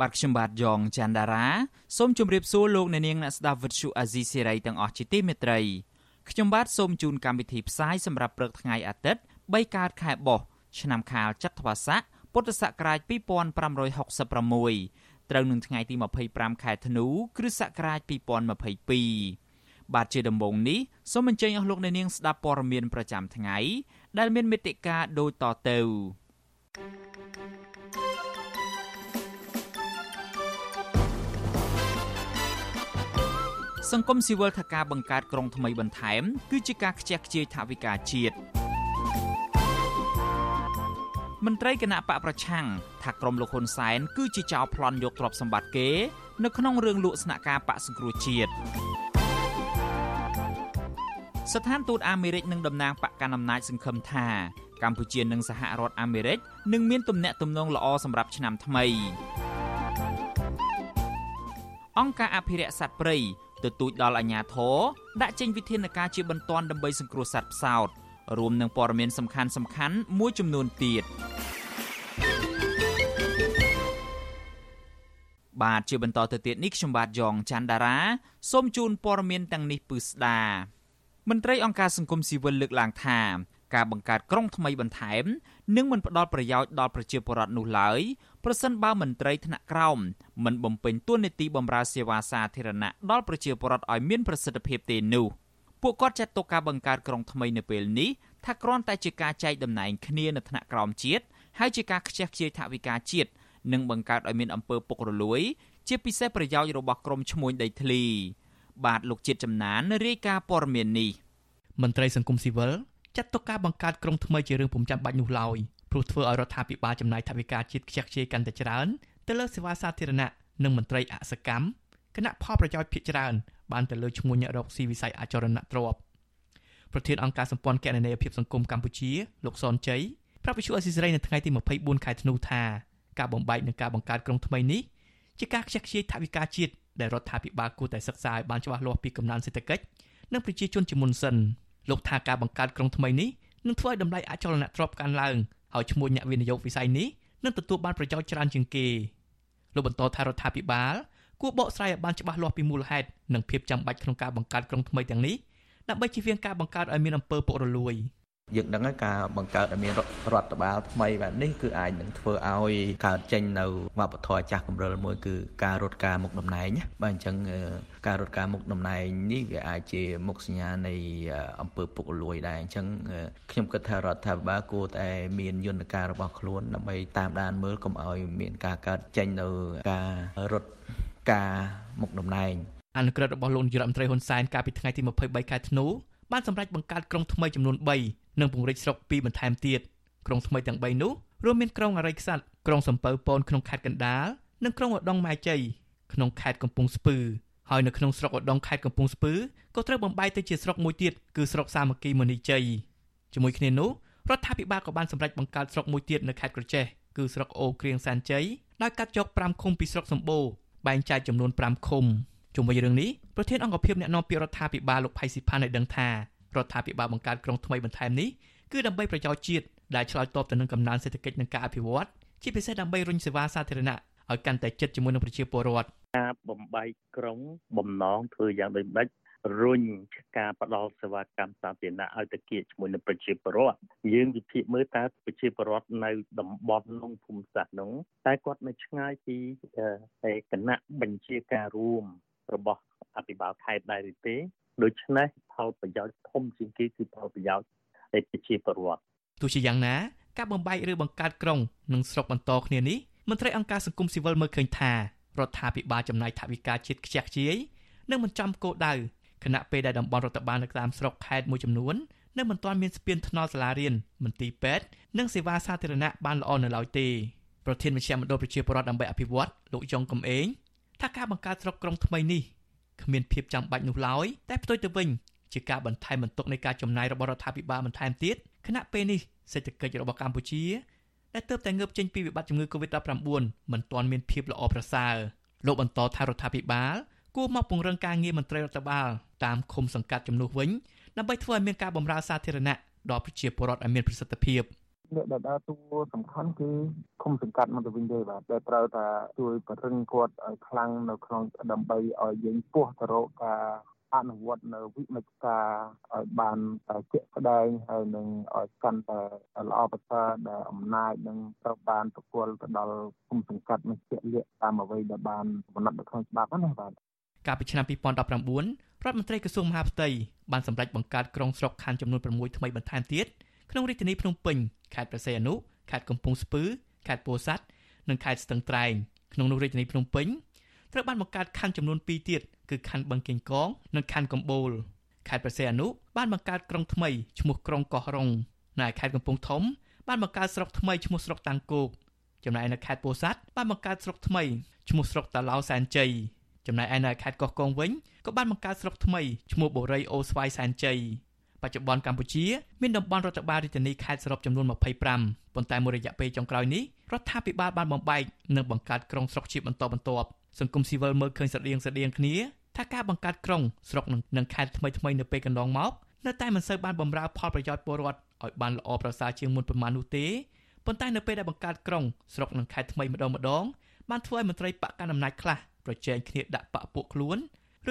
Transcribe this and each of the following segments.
បាទខ្ញុំបាទយ៉ងច័ន្ទដារាសូមជម្រាបសួរលោកអ្នកនាងអ្នកស្ដាប់វិទ្យុអាស៊ីសេរីទាំងអស់ជាទីមេត្រីខ្ញុំបាទសូមជូនកម្មវិធីផ្សាយសម្រាប់ព្រឹកថ្ងៃអាទិត្យ3កើតខែបោះឆ្នាំខាលចត្វាស័កពុទ្ធសករាជ2566ត្រូវនឹងថ្ងៃទី25ខែធ្នូគ្រិស្តសករាជ2022បាទជាដំបូងនេះសូមអញ្ជើញអស់លោកអ្នកនាងស្ដាប់ព័ត៌មានប្រចាំថ្ងៃដែលមានមេត្តាដូចតទៅ សង្គមស៊ីវិលថាការបង្កើតក្រុងថ្មីបន្ថែម គឺជាការខ្ជះខ្ជាយថវិកាជាតិមន្ត្រីគណៈបកប្រឆាំងថាក្រុមលោកហ៊ុនសែនគឺជាចោរប្លន់យកទ្រព្យសម្បត្តិគេ នៅក្នុងរឿងលក់ស្នាក់ការបកសង្គ្រោះជាតិស្ថានទូតអាមេរិកនិងតំណាងបកកណ្ដាលអំណាចសង្ឃឹមថាកម្ពុជានិងសហរដ្ឋអាមេរិកនឹងមានទំនាក់ទំនងល្អសម្រាប់ឆ្នាំថ្មីអង្គការអភិរក្សសត្វព្រៃ ទទូចដល់អាជ្ញាធរដាក់ចេញវិធានការជាបន្ទាន់ដើម្បីសង្គ្រោះសត្វផ្សោតរួមនឹងព័ត៌មានសំខាន់សំខាន់មួយចំនួនទៀតបាទជាបន្តទៅទៀតនេះខ្ញុំបាទយ៉ងច័ន្ទដារាសូមជូនព័ត៌មានទាំងនេះពឺស្ដាមន្ត្រីអង្គការសង្គមស៊ីវិលលើកឡើងថា ការបង្កើតក្រុងថ្មីបន្ថែមនឹងមិនផ្ដល់ប្រយោជន៍ដល់ប្រជាពលរដ្ឋនោះឡើយប្រសិនបើមន្ត្រីថ្នាក់ក្រោមមិនបំពេញតួនាទីបម្រើសេវាសាធារណៈដល់ប្រជាពលរដ្ឋឲ្យមានប្រសិទ្ធភាពទេនោះពួកគាត់ចាត់ទុកការបង្កើតក្រុងថ្មីនៅពេលនេះថាគ្រាន់តែជាការចែកតំណែងគ្នានៅថ្នាក់ក្រោមជាតិហើយជាការខ្ជះខ្ជាយថវិកាជាតិនិងបង្កើតឲ្យមានអំពើពុករលួយ ជាពិសេសប្រយោជន៍របស់ក្រុមឈ្មួញដីធ្លីបាទលោកជាតិចំណានរាយការណ៍ព័ត៌មាននេះមន្ត្រីសង្គមស៊ីវិល ចាត់ទុកការបង្កើតក្រុងថ្មីជារឿងពុំចាំបាច់នោះឡើយព្រោះធ្វើឲ្យរដ្ឋាភិបាលចំណាយថវិកាជាតិខ្ជះខ្ជាយកាន់តែច្រើនទៅលើសេវាសាធារណៈនិងមន្ត្រីអសកម្មគណៈផលប្រយោជន៍ភាគច្រើនបានទៅលើឈ្មោះអ្នករកស៊ីវិស័យអចលនទ្រព្យប្រធានអង្គការសម្ព័ន្ធគណនេយ្យភាពសង្គមកម្ពុជាលោកសនជ័យប្រាប់វិទ្យុអស៊ីសេរីនៅថ្ងៃទី24ខែធ្នូថាការបំបែកនិងការបង្កើតក្រុងថ្មីនេះជាការខ្ជះខ្ជាយថវិកាជាតិដែលរដ្ឋាភិបាលគួរតែសិក្សាឲ្យបានច្បាស់លាស់ពីកំណើនសេដ្ឋកិច្ចនិងប្រជាជនជាមុនសិន លោកថាការបង្កើតក្រុងថ្មីនេះនឹងធ្វើឲ្យតម្លៃអចលនទ្រព្យកើនឡើងហើយឈ្មោះអ្នកវិនិយោគវិស័យនេះនឹងទទួលបានប្រយោជន៍ច្រើនជាងគេលោកបន្តថារដ្ឋាភិបាលគួរបកស្រាយឲ្យបានច្បាស់លាស់ពីមូលហេតុនិងភាពចាំបាច់ក្នុងការបង្កើតក្រុងថ្មីទាំងនេះដើម្បីជៀសវាងការបង្កើតឲ្យមានអំពើពុករលួយ យើងដឹងហើយការបង្កើតឲ្យមានរដ្ឋបាលថ្មីបែបនេះគឺអាចនឹងធ្វើឲ្យកើតចេញនៅវប្បធម៌ចាស់កម្រិលមួយគឺការរត់ការមុខតំណែងបាទអញ្ចឹងការរត់ការមុខតំណែងនេះវាអាចជាមុខសញ្ញានៃអំពើពុករលួយដែរអញ្ចឹងខ្ញុំគិតថារដ្ឋាភិបាលគួរតែមានយន្តការរបស់ខ្លួនដើម្បីតាមដានមើលកុំឲ្យមានការកើតចេញនៅការរត់ការមុខតំណែងអនុក្រឹត្យរបស់លោកនាយរដ្ឋមន្ត្រីហ៊ុនសែនកាលពីថ្ងៃទី23ខែធ្នូបានសម្រេចបង្កើតក្រុងថ្មីចំនួន3 និងពង្រីកស្រុក2បន្ថែមទៀតក្រុងថ្មីទាំង3នោះរួមមានក្រុងអរិយខ្សាត់ក្រុងសំពៅពនក្នុងខេត្តកណ្ដាលនិងក្រុងឧដុង្គម៉ែជ័យក្នុងខេត្តកំពង់ស្ពឺហើយនៅក្នុងស្រុកឧដុង្គខេត្តកំពង់ស្ពឺក៏ត្រូវបំបែកទៅជាស្រុកមួយទៀតគឺស្រុកសាមគ្គីមនីជ័យជាមួយគ្នានោះរដ្ឋាភិបាលក៏បានសម្រេចបង្កើតស្រុកមួយទៀតនៅខេត្តក្រចេះគឺស្រុកអូក្រៀងសានជ័យដោយកាត់យក5ឃុំពីស្រុកសម្បូរបែងចែកចំនួន5ឃុំជុំវិញរឿងនេះប្រធានអង្គភិបអ្នកនាំពាក្យរដ្ឋាភិបាលលោកផៃស៊ីផាន់ឲ្យដឹងថា រដ្ឋាភិបាលបង្កើតក្រុងថ្មីបន្ថែមនេះគឺដើម្បីប្រយោជន៍ជាតិដែលឆ្លើយតបទៅនឹងកំណើនសេដ្ឋកិច្ចនិងការអភិវឌ្ឍជាពិសេសដើម្បីរុញសេវាសាធារណៈឲ្យកាន់តែជិតជាមួយនឹងប្រជាពលរដ្ឋការបំបែកក្រុងបំណងធ្វើយ៉ាងដូចម្ដេចរុញការផ្ដល់សេវាកម្មសាធារណៈឲ្យទៅគៀកជាមួយនឹងប្រជាពលរដ្ឋយើងវិភាគមើលតើប្រជាពលរដ្ឋនៅតំបន់ក្នុងភូមិសាស្ត្រនោះតែគាត់នៅឆ្ងាយពីគណៈបញ្ជាការរួម របស់អភិបាលខេត្តដែរឬទេដូច្នេះផលប្រយោជន៍ធំជាងគេគឺផលប្រយោជន៍នៃប្រជាពលរដ្ឋទោះជាយ៉ាងណាការបំបែកឬបង្កើតក្រុងនិងស្រុកបន្តគ្នានេះមន្ត្រីអង្គការសង្គមស៊ីវិលមើលឃើញថារដ្ឋាភិបាលចំណាយថវិកាជាតិខ្ជះខ្ជាយនិងមិនចំគោលដៅខណៈពេលដែលតំបន់រដ្ឋបាលនៅតាមស្រុកខេត្តមួយចំនួននៅមិនទាន់មានស្ពានថ្នល់សាលារៀនមន្ទីរពេទ្យនិងសេវាសាធារណៈបានល្អនៅឡើយទេប្រធានមជ្ឈមណ្ឌលប្រជាពលរដ្ឋដើម្បីអភិវឌ្ឍលោកយ៉ុងកំឯង ថាការបង្កើតស្រុកក្រុងថ្មីនេះគ្មានភាពចាំបាច់នោះឡើយតែផ្ទុយទៅវិញជាការបន្ថែមបន្ទុកនៃការចំណាយរបស់រដ្ឋាភិបាលបន្ថែមទៀតខណៈពេលនេះសេដ្ឋកិច្ចរបស់កម្ពុជាដែលទើបតែងើបចេញពីវិបត្តិជំងឺ Covid-19 មិនទាន់មានភាពល្អប្រសើរលោកបន្តថារដ្ឋាភិបាលគួរមកពង្រឹងការងារមន្ត្រីរដ្ឋបាលតាមឃុំសង្កាត់ចំនួនវិញដើម្បីធ្វើឲ្យមានការបម្រើសាធារណៈដល់ប្រជាពលរដ្ឋឲ្យមានប្រសិទ្ធភាព អ្នកដែលដើរតួសំខាន់គឺឃុំសង្កាត់មកទៅវិញទេបាទដែលត្រូវតែជួយបរិញ្ញគាត់ឲ្យខ្លាំងនៅក្នុងដើម្បីឲ្យយើងពោះទៅរកការអនុវត្តនៅវិមិច្ឆការឲ្យបានជាក់ស្ដែងហើយនឹងឲ្យកាន់តែល្អប្រសើរដែលអំណាចនឹងត្រូវបានប្រគល់ទៅដល់គុំសង្កាត់នឹងជាក់លាក់តាមអ្វីដែលបានកំណត់នៅក្នុងច្បាប់ណាបាទកាលពីឆ្នាំ2019រដ្ឋមន្ត្រីក្រសួងមហាផ្ទៃបានសម្រេចបង្កើតក្រុងស្រុកខណ្ឌចំនួន6ថ្មីបន្ថែមទៀត ក្នុងរាជធានីភ្នំពេញខេត្តព្រះសីហនុខេត្តកំពង់ស្ពឺខេត្តពោធិ៍សាត់និងខេត្តស្ទឹងត្រែងក្នុងនោះរាជធានីភ្នំពេញត្រូវបានបង្កើតខណ្ឌចំនួន2ទៀតគឺខណ្ឌបឹងកេងកងនិងខណ្ឌកំបូលខេត្តព្រះសីហនុបានបង្កើតក្រុងថ្មីឈ្មោះក្រុងកោះរ៉ុងនៅខេត្តកំពង់ធំបានបង្កើតស្រុកថ្មីឈ្មោះស្រុកតាំងគោកចំណែកនៅខេត្តពោធិ៍សាត់បានបង្កើតស្រុកថ្មីឈ្មោះស្រុកតាឡៅសែនជ័យចំណែកឯនៅខេត្តកោះកុងវិញក៏បានបង្កើតស្រុកថ្មីឈ្មោះបូរីអូស្វាយសែនជ័យប ច្ចុប្បន្នកម្ពុជាមានតំបន់រដ្ឋបាលរាជធានីខេត្តសរុបចំនួន25ប៉ុន្តែមួយរយៈពេលចុងក្រោយនេះរដ្ឋាភិបាលបានបំបែកនិងបង្កើតក្រុងស្រុកជាបន្តបន្ទាប់សង្គមស៊ីវិលមើលឃើញស្រដៀងស្រដៀងគ្នាថាការបង្កើតក្រុងស្រុកនិងខេត្តថ្មីថ្មីនៅពេលកន្លងមកនៅតែមិនសូវបានបម្រើផលប្រយោជន៍ពលរដ្ឋឲ្យបានល្អប្រសើរជាងមុនប្រមាណនោះទេប៉ុន្តែនៅពេលដែលបង្កើតក្រុងស្រុកនិងខេត្តថ្មីម្ដងម្ដងបានធ្វើឲ្យមន្ត្រីបកកណ្ដាលអំណាចខ្លះប្រជែងគ្នាដាក់បកពួកខ្លួន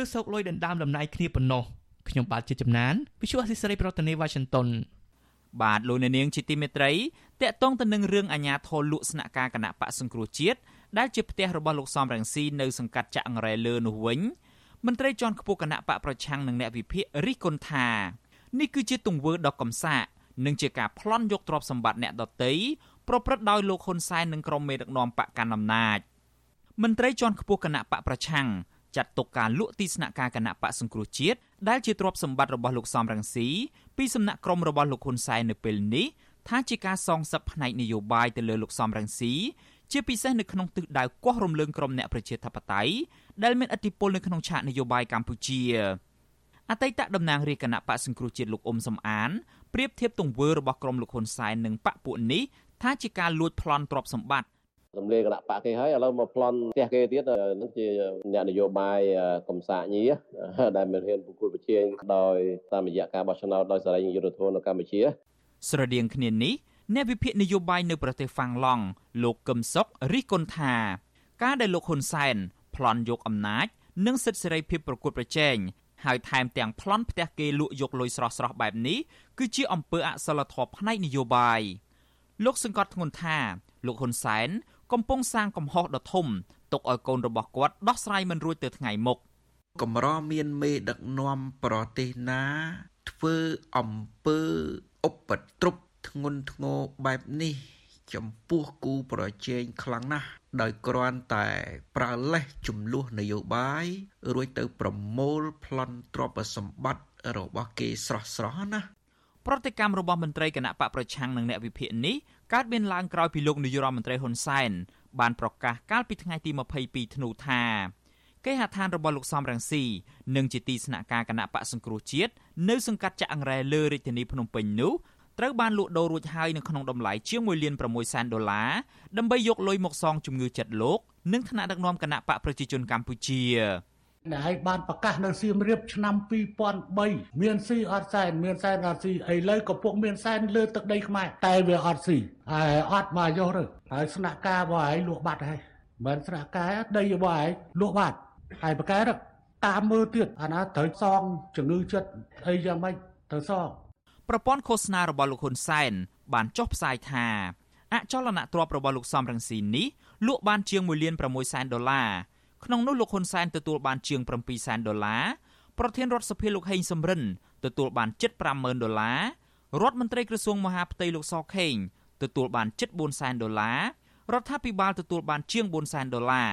ឬសោកលុយដណ្ដើមដំណ័យគ្នាប៉ុណ្ណោះ ខ្ញុំបាទជាចំណាន Visual Assisray ប្រធានាទី Washington បាទលោកអ្នកនាងជាទីមេត្រីតកតងទៅនឹងរឿងអាញាធរលក់ស្នាក់ការគណៈបកសង្គ្រោះជាតិដែលជាផ្ទះរបស់លោកសំរងស៊ីនៅសង្កាត់ចាក់អង្រែលើនោះវិញមន្ត្រីជាន់ខ្ពស់គណៈបកប្រឆាំងនឹងអ្នកវិភាគរិះគន់ថានេះគឺជាទង្វើដ៏កំសាកនិងជាការប្លន់យកទ្រព្យសម្បត្តិអ្នកដទៃប្រព្រឹត្តដោយលោកហ៊ុនសែននិងក្រុមមេដឹកនាំបកកណ្ដាលអំណាចមន្ត្រីជាន់ខ្ពស់គណៈបកប្រឆាំង ចាត់ទុកការលក់ទីស្នាក់ការគណៈបកសង្គ្រោះជាតិដែលជាទ្រព្យសម្បត្តិរបស់លោកសំរងស៊ីពីសំណាក់ក្រុមរបស់លោកហ៊ុនសែននៅពេលនេះថាជាការសងសឹកផ្នែកនយោបាយទៅលើលោកសំរងស៊ីជាពិសេសនៅក្នុងទិសដៅគាស់រំលើងក្រុមអ្នកប្រជាធិបតេយ្យដែលមានឥទ្ធិពលនៅក្នុងឆាកនយោបាយកម្ពុជាអតីតតំណាងរាជគណៈបកសង្គ្រោះជាតិលោកអ៊ុំសំអានប្រៀបធៀបទង្វើរបស់ក្រុមលោកហ៊ុនសែននិងបកពួកនេះថាជាការលួចប្លន់ទ្រព្យសម្បត្តិ រំលាយគណៈបកគេហើយឥឡូវមកប្លន់ផ្ទះគេទៀតនឹងជាអ្នកនយោបាយកំសាកញីដែលមិនហ៊ានប្រគល់ប្រជែងដោយតាមរយៈការបោះឆ្នោតដោយសេរីយុត្តិធម៌នៅកម្ពុជា ស្រដៀងគ្នានេះអ្នកវិភាគនយោបាយនៅប្រទេសហ្វាំងឡង់លោកកឹមសុខរិះគន់ថា ការដែលលោកហ៊ុនសែនប្លន់យកអំណាច និងសិទ្ធិសេរីភាពប្រកួតប្រជែងហើយថែមទាំងប្លន់ផ្ទះគេលក់យកលុយស្រស់ស្រស់បែបនេះគឺជាអំពើអសិលធម៌ផ្នែកនយោបាយលោកសង្កត់ធ្ងន់ថាលោកហ៊ុនសែន កំពុងសាងកំហុសដ៏ធំទុកឲ្យកូនរបស់គាត់ដោះស្រាយមិនរួចទៅថ្ងៃមុខកម្រមានមេដឹកនាំប្រទេសណាធ្វើអំពើឧបទ្រពធ្ងន់ធ្ងរបែបនេះ ចំពោះគូប្រជែងខ្លាំងណាស់ដោយគ្រាន់តែប្រើលេសចំនួននយោបាយរួចទៅប្រមូលប្លន់ទ្រព្យសម្បត្តិរបស់គេស្រស់ស្រស់ណា ប្រតិកម្មរបស់មន្ត្រីគណៈបកប្រឆាំងនឹងអ្នកវិភាគនេះ កើតមានឡើងក្រោយពីលោកនាយរដ្ឋមន្ត្រីហ៊ុនសែនបានប្រកាសកាលពីថ្ងៃទី22ធ្នូថាគេហដ្ឋានរបស់លោកសំរងស៊ីនិងជាទីស្នាក់ការគណៈបកសង្គ្រោះជាតិនៅសង្កាត់ចាក់អង្រែលើរាជធានីភ្នំពេញនោះត្រូវបានលក់ដូររួចហើយនៅក្នុងតម្លៃជាង1លាន6សែនដុល្លារដើម្បីយកលុយមកសងជំងឺចិត្តលោកនិងថ្នាក់ដឹកនាំគណៈបកប្រជាជនកម្ពុជា ដែលឯងបានប្រកាសនៅសៀមរាបឆ្នាំ2003មានស៊ីអត់សែនមានសែនអត់ស៊ីឥឡូវកំពុងមានសែនលើទឹកដីខ្មែរតែវាអត់ស៊ីហើយអត់មកយកទៅហើយស្នាក់ការរបស់ឯងលក់បាត់ហើយមិនស្នាក់ការដីរបស់ឯងលក់បាត់ហើយប្រកែតាមមើលទៀតអាណាត្រូវសងជំងឺចិត្តអីយ៉ាងម៉េចត្រូវសងប្រព័ន្ធឃោសនារបស់លោកហ៊ុនសែនបានចុះផ្សាយថាអចលនទ្រព្យរបស់លោកសំរងស៊ីនេះលក់បានជាង1លាន6សែនដុល្លារ ក្នុងនោះលោកហ៊ុនសែនទទួលបានជាង7សែនដុល្លារប្រធានរដ្ឋសភាលោកហេងសំរិនទទួលបានជិត50000ដុល្លាររដ្ឋមន្ត្រីក្រសួងមហាផ្ទៃលោកសខេងទទួលបានជិត4សែនដុល្លាររដ្ឋាភិបាលទទួលបានជាង4សែនដុល្លារ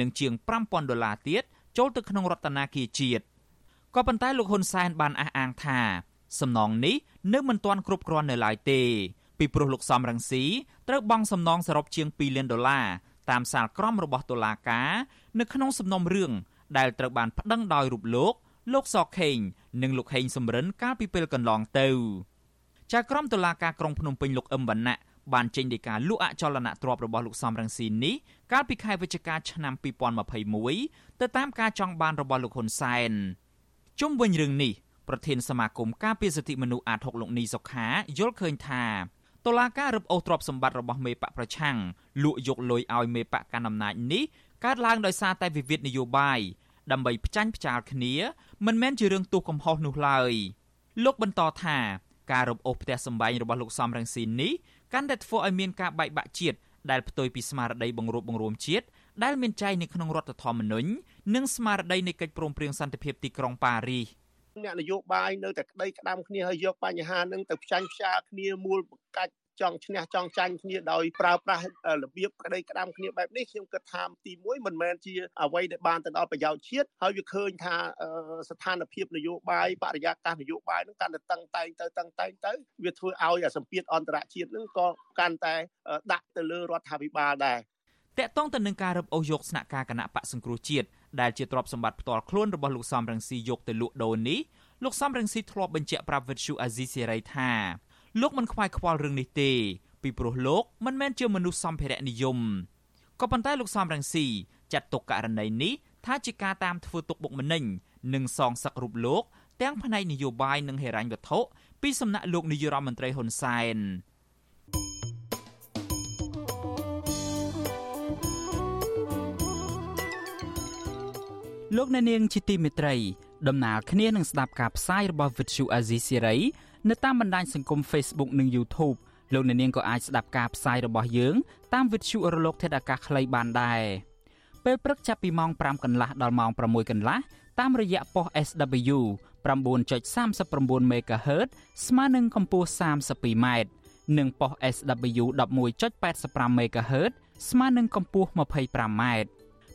និងជាង5000ដុល្លារទៀតចូលទៅក្នុងរដ្ឋាភិបាលជាតិក៏ប៉ុន្តែលោកហ៊ុនសែនបានអះអាងថាសំណងនេះនៅមិនទាន់គ្រប់គ្រាន់នៅឡើយទេពីព្រោះលោកសំរងស៊ីត្រូវបង់សំណងសរុបជាង2លានដុល្លារ តាមសាលក្រមរបស់តុលាការនៅក្នុងសំណុំរឿងដែលត្រូវបានប្តឹងដោយរូបលោក លោកសខេងនិងលោកហេងសំរិនកាលពីពេលកន្លងទៅចាក្រមតុលាការក្រុងភ្នំពេញលោកអឹមវណ្ណៈបានចេញដីកាលក់អចលនៈទ្រព្យរបស់លោកសំរងស៊ីនេះកាលពីខែវិច្ឆិកាឆ្នាំ2021ទៅតាមការចង់បានរបស់លោកហ៊ុនសែនជុំវិញរឿងនេះប្រធានសមាគមការពារសិទ្ធិមនុស្សអាត6លោកនីសុខាយល់ឃើញថា តុលាការរឹបអូសទ្រព្យសម្បត្តិរបស់មេបកប្រឆាំងលក់យកលុយឲ្យមេបកកណ្ដាលអំណាចនេះកើតឡើងដោយសារតែវិវាទនយោបាយដើម្បីផ្ចាញ់ផ្ចាលគ្នាមិនមែនជារឿងទោសកំហុសនោះឡើយលោកបន្តថាការរឹបអូសផ្ទះសម្បែងរបស់លោកសំរងស៊ីននេះកាន់តែធ្វើឲ្យមានការបែកបាក់ជាតិដែលផ្ទុយពីស្មារតីបង្រួបបង្រួមជាតិដែលមានចែងនៅក្នុងរដ្ឋធម្មនុញ្ញនិងស្មារតីនៃកិច្ចព្រមព្រៀងសន្តិភាពទីក្រុងប៉ារីស អ្នកនយោបាយនៅតែក្តីក្តាំគ្នាហើយយកបញ្ហានឹងទៅផ្ចាញ់ផ្សាគ្នាមូលបង្កាច់ចង់ឈ្នះចង់ចាញ់គ្នាដោយប្រើប្រាស់របៀបក្តីក្តាំគ្នាបែបនេះខ្ញុំគិតថាទី1មិនមែនជាអ្វីដែលបានទៅដល់ប្រយោជន៍ជាតិហើយវាឃើញថាស្ថានភាពនយោបាយបរិយាកាសនយោបាយនឹងកាន់តែតឹងតែងទៅតឹងតែងទៅវាធ្វើឲ្យសម្ពាធអន្តរជាតិនឹងក៏កាន់តែដាក់ទៅលើរដ្ឋាភិបាលដែរតកតងទៅនឹងការរឹបអូសយកស្នាក់ការគណៈបកសង្គ្រោះជាតិ ដែលជាទ្រព្យសម្បត្តិផ្ទាល់ខ្លួនរបស់លោកសំរងស៊ីយកទៅលក់ដូរនេះលោកសំរងស៊ីធ្លាប់បញ្ជាក់ប្រាប់វិទ្យុអាស៊ីសេរីថាលោកមិនខ្វាយខ្វល់រឿងនេះទេពីព្រោះលោកមិនមែនជាមនុស្សសម្ភារៈនិយមក៏ប៉ុន្តែលោកសំរងស៊ីចាត់ទុកករណីនេះថាជាការតាមធ្វើទុកបុកម្នេញនិងសងសឹករូបលោក ទាំងផ្នែកនយោបាយនិងហិរញ្ញវត្ថុពីសំណាក់លោកនាយរដ្ឋមន្ត្រីហ៊ុនសែន លោកអ្នកនាងជាទីមេត្រីដំណើរគ្នានឹងស្ដាប់ការផ្សាយរបស់ Vuthu Azizi Siri នៅតាមបណ្ដាញសង្គម Facebook និង YouTube លោកអ្នកនាងក៏អាចស្ដាប់ការផ្សាយរបស់យើងតាម Vuthu រលកធាតុអាកាសខ្លីបានដែរពេលព្រឹកចាប់ពីម៉ោង5កន្លះដល់ម៉ោង6កន្លះតាមរយៈប៉ុស SW 9.39 MHz ស្មើនឹងកម្ពស់ 32m និងប៉ុស SW 11.85 MHz ស្មើនឹងកម្ពស់ 25m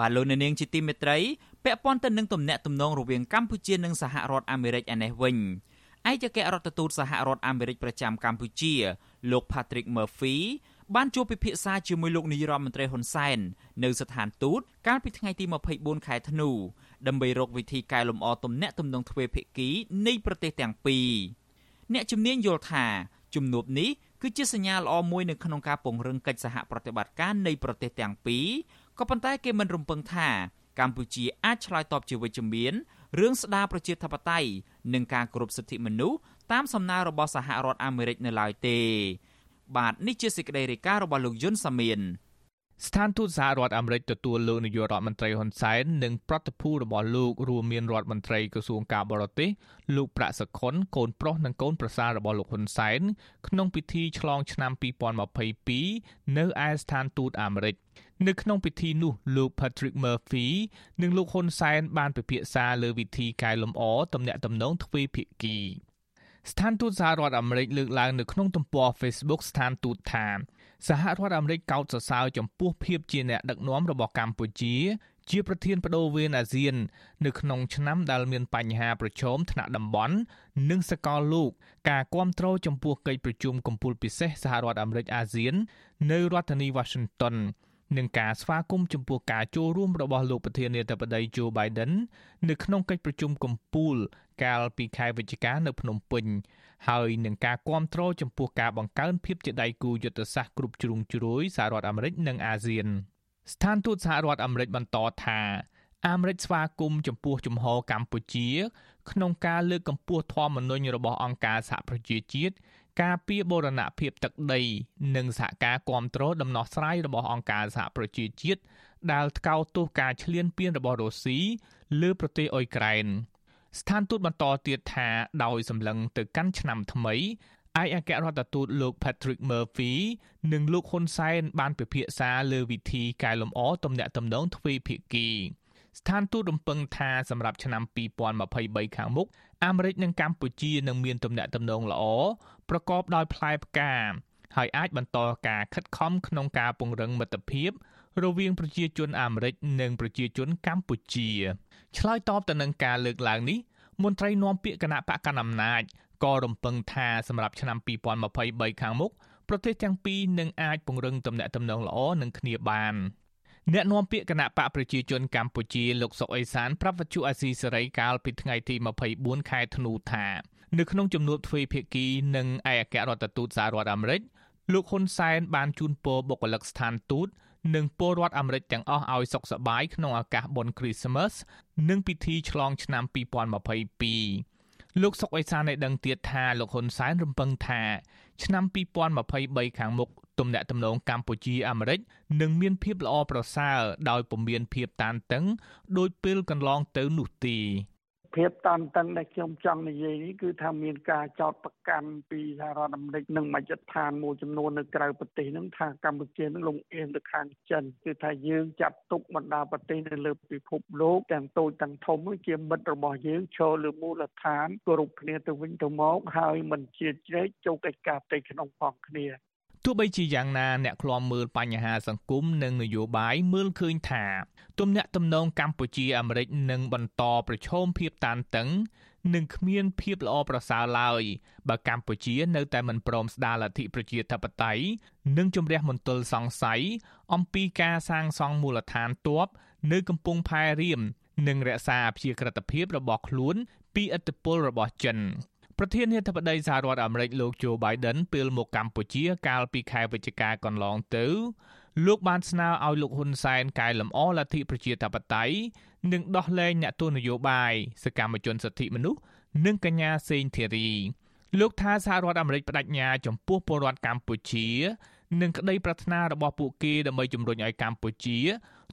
បាទលោកនាងជាទីមេត្រីពាក់ព័ន្ធទៅនឹងទំនាក់ទំនងរវាងកម្ពុជានិងសហរដ្ឋអាមេរិកឯនេះវិញឯកអគ្គរដ្ឋទូតសហរដ្ឋអាមេរិកប្រចាំកម្ពុជា លោក Patrick Murphy បានជួបពិភាក្សាជាមួយលោកនាយរដ្ឋមន្ត្រីហ៊ុនសែននៅស្ថានទូតកាលពីថ្ងៃទី24ខែធ្នូដើម្បីរកវិធីកែលម្អទំនាក់ទំនងទ្វេភាគីនៃប្រទេសទាំងពីរអ្នកជំនាញយល់ថាជំនួបនេះគឺជាសញ្ញាល្អមួយនៅក្នុងការពង្រឹងកិច្ចសហប្រតិបត្តិការនៃប្រទេសទាំងពីរ ក៏ប៉ុន្តែគេមិនរំពឹងថាកម្ពុជាអាចឆ្លើយតបជាវិជ្ជមានរឿងស្ដារប្រជាធិបតេយ្យនិងការគោរពសិទ្ធិមនុស្សតាមសំណើរបស់សហរដ្ឋអាមេរិកនៅឡើយទេបាទនេះជាសេចក្តីរាយការណ៍របស់លោកយុនសាមៀនស្ថានទូតសហរដ្ឋអាមេរិកទទួលលោកនាយករដ្ឋមន្ត្រីហ៊ុនសែននិងប្រតិភូរបស់លោករួមមានរដ្ឋមន្ត្រីក្រសួងការបរទេសលោកប្រាក់សខុនកូនប្រុសនិងកូនប្រសាររបស់លោកហ៊ុនសែនក្នុងពិធីឆ្លងឆ្នាំ2022នៅឯស្ថានទូតអាមេរិក នៅក្នុងពិធីនោះលោក Patrick Murphy និងលោកហ៊ុនសែនបានពិភាក្សាលើវិធីកែលម្អទំនាក់ទំនងទ្វេភាគីស្ថានទូតសហរដ្ឋអាមេរិកលើកឡើងនៅក្នុងទំព័រ Facebook ស្ថានទូតថាសហរដ្ឋអាមេរិកកោតសរសើរចំពោះភាពជាអ្នកដឹកនាំរបស់កម្ពុជា ជាប្រធានបដូវវេនអាស៊ាន នៅក្នុងឆ្នាំដែលមានបញ្ហាប្រឈមថ្នាក់តំបន់និងសកលលោកការគ្រប់គ្រងចំពោះកិច្ចប្រជុំកំពូលពិសេសសហរដ្ឋអាមេរិកអាស៊ាន នៅរដ្ឋធានី Washington និងការស្វាគមន៍ចំពោះការចូលរួមរបស់លោកប្រធានាធិបតី Joe Biden នៅក្នុងកិច្ចប្រជុំកំពូលកាលពីខែវិច្ឆិកានៅភ្នំពេញហើយនឹងការគ្រប់គ្រងចំពោះការបង្កើនភាពជាដៃគូយុទ្ធសាស្ត្រគ្រប់ជ្រុងជ្រោយសហរដ្ឋអាមេរិកនិងអាស៊ានស្ថានទូតសហរដ្ឋអាមេរិកបន្តថាអាមេរិកស្វាគមន៍ចំពោះជំហរកម្ពុជា ក្នុងការលើកកម្ពស់ធម្មនុញ្ញរបស់អង្គការសហប្រជាជាតិ ការពីបូរណភាពទឹកដី និងសហការគ្រប់គ្រងដំណោះស្រាយរបស់អង្គការសហប្រជាជាតិដែលថ្កោលទោសការឈ្លានពានរបស់រុស្ស៊ីលើប្រទេសអ៊ុយក្រែនស្ថានទូតបន្តទៀតថាដោយសម្លឹងទៅកាន់ឆ្នាំថ្មីឯកអគ្គរដ្ឋទូតលោក Patrick Murphy និងលោកហ៊ុនសែនបានពិភាក្សាលើវិធីកែលម្អទំនាក់ទំនងទ្វេភាគី ស្ថានទូតរំពឹងថាសម្រាប់ឆ្នាំ2023ខាងមុខអាមេរិកនិងកម្ពុជានឹងមានទំនាក់ទំនងល្អប្រកបដោយផ្លែផ្កាហើយអាចបន្តការខិតខំក្នុងការពង្រឹងមិត្តភាពរវាងប្រជាជនអាមេរិកនិងប្រជាជនកម្ពុជាឆ្លើយតបទៅនឹងការលើកឡើងនេះមន្ត្រីនាំពាក្យគណៈបកកណ្ដាលអំណាចក៏រំពឹងថាសម្រាប់ឆ្នាំ2023ខាងមុខប្រទេសទាំងពីរនឹងអាចពង្រឹងទំនាក់ទំនងល្អនឹងគ្នាបាន អ្នកនាំពាក្យគណៈបកប្រជាជនកម្ពុជាលោកសុកអេសានប្រាប់វិទ្យុអាស៊ីសេរីកាលពីថ្ងៃទី24ខែធ្នូថានៅក្នុងជំនួបទ្វេភាគីនិងឯកអគ្គរដ្ឋទូតសហរដ្ឋអាមេរិកលោកហ៊ុនសែនបានជូនពរបុគ្គលិកស្ថានទូតនិងពលរដ្ឋអាមេរិកទាំងអស់ឲ្យសុខសប្បាយក្នុងឱកាសបុណ្យគ្រីស្មាស់និងពិធីឆ្លងឆ្នាំ2022លោកសុកអេសានបានដឹងទៀតថាលោកហ៊ុនសែនរំពឹងថាឆ្នាំ2023ខាងមុខ ទំនាក់ទំនងកម្ពុជាអាមេរិកនឹងមានភាពល្អប្រសើរដោយពុំមានភាពតានតឹងដោយពេលកន្លងទៅនោះទេភាពតានតឹងដែលខ្ញុំចង់និយាយនេះគឺថាមានការចោទប្រកាន់ពីសហរដ្ឋអាមេរិកនិងមជ្ឈដ្ឋានមួយចំនួននៅក្រៅប្រទេសហ្នឹងថាកម្ពុជានឹងលំអៀងទៅខាងចិនគឺថាយើងចាត់ទុកបណ្ដាប្រទេសនៅលើពិភពលោកទាំងតូចទាំងធំជាមិត្តរបស់យើងឈរលើមូលដ្ឋានគោរពគ្នាទៅវិញទៅមកហើយមិនជាជ្រែកចូលកិច្ចការផ្ទៃក្នុងផងគ្នា ទោះបីជាយ៉ាងណាអ្នកឃ្លាំមើលបញ្ហាសង្គមនិងនយោបាយមើលឃើញថាទំនាក់ទំនងកម្ពុជាអាមេរិកនឹងបន្តប្រឈមភាពតានតឹងនិងគ្មានភាពល្អប្រសើរឡើយបើកម្ពុជានៅតែមិនព្រមស្ដារលទ្ធិប្រជាធិបតេយ្យនិងជំរះមន្ទិលសង្ស័យអំពីការសាងសង់មូលដ្ឋានទ័ពនៅកំពង់ផែរៀមនិងរក្សាអព្យាក្រឹតភាពរបស់ខ្លួនពីឥទ្ធិពលរបស់ចិន ប្រធានាធិបតីសហរដ្ឋអាមេរិកលោកโจ Biden ពេលមកកម្ពុជា កាលពីខែវិច្ឆិកាកន្លងទៅលោកបានស្នើឲ្យលោកហ៊ុនសែនកែលម្អលទ្ធិប្រជាធិបតេយ្យនិងដោះលែងអ្នកទោសនយោបាយសកម្មជនសិទ្ធិមនុស្សនិងកញ្ញាសេងធីរីលោកថាសហរដ្ឋអាមេរិកបដិញ្ញាចំពោះពលរដ្ឋកម្ពុជានិងក្តីប្រាថ្នារបស់ពួកគេដើម្បីជំរុញឲ្យកម្ពុជា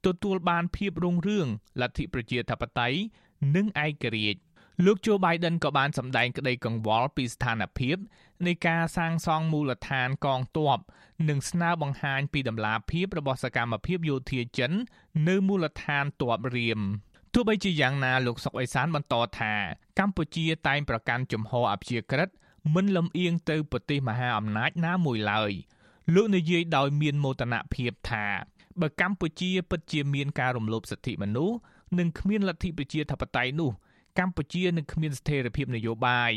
ទទួលបានភាពរុងរឿងលទ្ធិប្រជាធិបតេយ្យនិងឯករាជ្យ លោកโจ Biden ក៏បានសម្ដែងក្តីកង្វល់ពីស្ថានភាពនៃការសាងសង់មូលដ្ឋានកងទ័ពនិងស្នើបង្ហាញពីដំណាភាពរបស់សកម្មភាពយោធាចិន នៅមូលដ្ឋានទ័ពរៀមទោះបីជាយ៉ាងណាលោកសុកអេសានបន្តថាកម្ពុជាតែងប្រកាន់ជំហរអព្យាក្រឹតមិនលំអៀងទៅប្រទេសមហាអំណាចណាមួយឡើយលោកនិយាយដោយមានមោទនភាពថាបើកម្ពុជាពិតជាមានការរំលោភសិទ្ធិមនុស្សនិងគ្មានលទ្ធិប្រជាធិបតេយ្យនោះ កម្ពុជានឹងគ្មានស្ថិរភាពនយោបាយ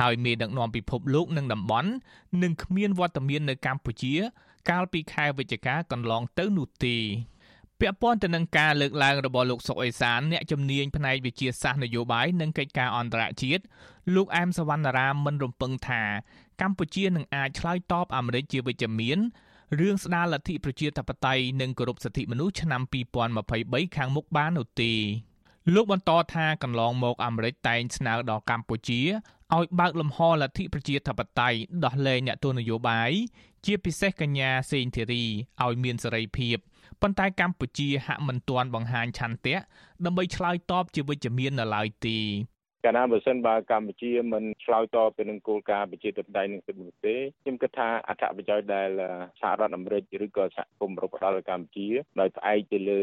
ហើយមេដឹកនាំពិភពលោកនិងតំបន់នឹងគ្មានវត្តមាននៅកម្ពុជា កាលពីខែវិច្ឆិកាកន្លងទៅនោះទេពាក់ព័ន្ធទៅនឹងការលើកឡើងរបស់លោកសុកអេសានអ្នកជំនាញផ្នែកវិទ្យាសាស្ត្រនយោបាយនិងកិច្ចការអន្តរជាតិលោកអែមសវណ្ណារាមមិនរំពឹងថាកម្ពុជានឹងអាចឆ្លើយតបអាមេរិកជាវិជ្ជមានរឿងស្ដារលទ្ធិប្រជាធិបតេយ្យនិងគោរពសិទ្ធិមនុស្សឆ្នាំ2023ខាងមុខបាននោះទេ លោកបន្តថាកន្លងមកអាមេរិកតែងស្នើដល់កម្ពុជាឲ្យបើកលំហលទ្ធិប្រជាធិបតេយ្យដោះលែងអ្នកទោសនយោបាយជាពិសេសកញ្ញាសេងធីរីឲ្យមានសេរីភាពប៉ុន្តែកម្ពុជាហាក់មិនទាន់បង្ហាញឆន្ទៈដើម្បីឆ្លើយតបជាវិជ្ជមាននៅឡើយទេ កាលណាបើសិនបើកម្ពុជាមិនឆ្លើយតបទៅនឹងគោលការណ៍ប្រជាធិបតេយ្យនិងសិទ្ធិមនុស្សទេខ្ញុំគិតថាអត្ថប្រយោជន៍ដែលសហរដ្ឋអាមេរិកឬក៏សហគមន៍អឺរ៉ុបផ្ដល់ឲ្យកម្ពុជាដោយផ្អែកទៅលើ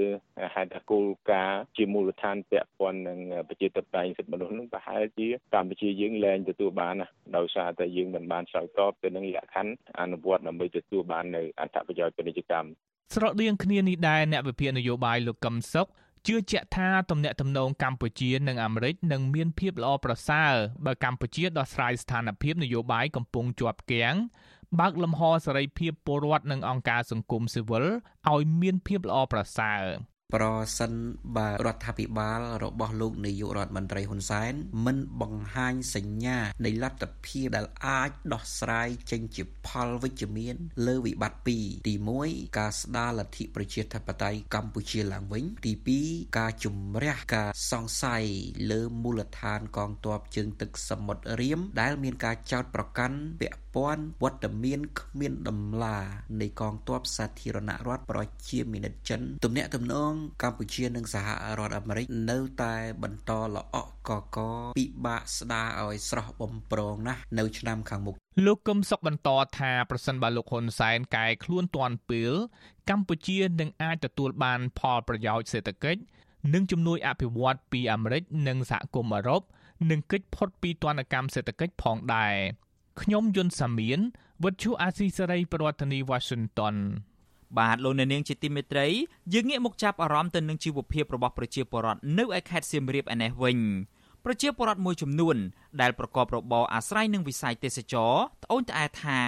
ហេតុថាគោលការណ៍ជាមូលដ្ឋានពាក់ព័ន្ធនឹងប្រជាធិបតេយ្យសិទ្ធិមនុស្សនឹងប្រហែលជាកម្ពុជាយើងលែងទទួលបានណាដោយសារតែយើងមិនបានឆ្លើយតបទៅនឹងលក្ខខណ្ឌអនុវត្តដើម្បីទទួលបាននៅអត្ថប្រយោជន៍ពាណិជ្ជកម្មស្រដៀងគ្នានេះដែរអ្នកវិភាគនយោបាយលោកកឹមសុខ ជឿជាក់ថាទំនាក់ទំនងកម្ពុជានិងអាមេរិកនឹងមានភាពល្អប្រសើរបើកម្ពុជាដោះស្រាយស្ថានភាពនយោបាយកំពុងជាប់គាំងបើកលំហសេរីភាពពលរដ្ឋនិងអង្គការសង្គមស៊ីវិលឲ្យមានភាពល្អប្រសើរ ប្រសិនបើរដ្ឋាភិបាលរបស់លោកនាយករដ្ឋមន្ត្រីហ៊ុនសែនមិនបង្ហាញសញ្ញានៃលទ្ធភាពដែលអាចដោះស្រាយចេញជាផលវិជ្ជមាន លើវិបត្តិពីរទី1ការស្ដារលទ្ធិប្រជាធិបតេយ្យកម្ពុជាឡើងវិញ ទី2ការជំរះការសង្ស័យលើមូលដ្ឋានកងទ័ពជើងទឹកសមុទ្ររៀមដែលមានការចោទប្រកាន់ពាក់ព័ន្ធវត្តមានគ្មានដំឡានៃកងទ័ពសាធារណរដ្ឋប្រជាមានិតចិនទំនាក់ទំនងកម្ពុជានិងសហរដ្ឋអាមេរិកនៅតែបន្តល្អក់កកពិបាកស្ដារឲ្យស្រស់បំព្រងណាស់នៅឆ្នាំខាងមុខលោកកឹមសុខបន្តថាប្រសិនបើលោកហ៊ុនសែនកែខ្លួនទាន់ពេល កម្ពុជានឹងអាចទទួលបានផលប្រយោជន៍សេដ្ឋកិច្ចនិងជំនួយអភិវឌ្ឍពីអាមេរិកនិងសហគមន៍អឺរ៉ុបនិងកិច្ចផុតពីទណ្ឌកម្មសេដ្ឋកិច្ចផងដែរ ខ្ញុំយុនសាមៀនវិទ្យុអាស៊ីសេរីប្រធានាធិបតី Washington បាទលោកអ្នកនាងជាទីមេត្រីយើងងាកមកចាប់អារម្មណ៍ទៅនឹងជីវភាពរបស់ប្រជាពលរដ្ឋនៅឯខេត្តសៀមរាបឯនេះវិញប្រជាពលរដ្ឋមួយចំនួន ដែលប្រកបរបរអាស្រ័យនឹងវិស័យទេសចរត្អូញត្អែថា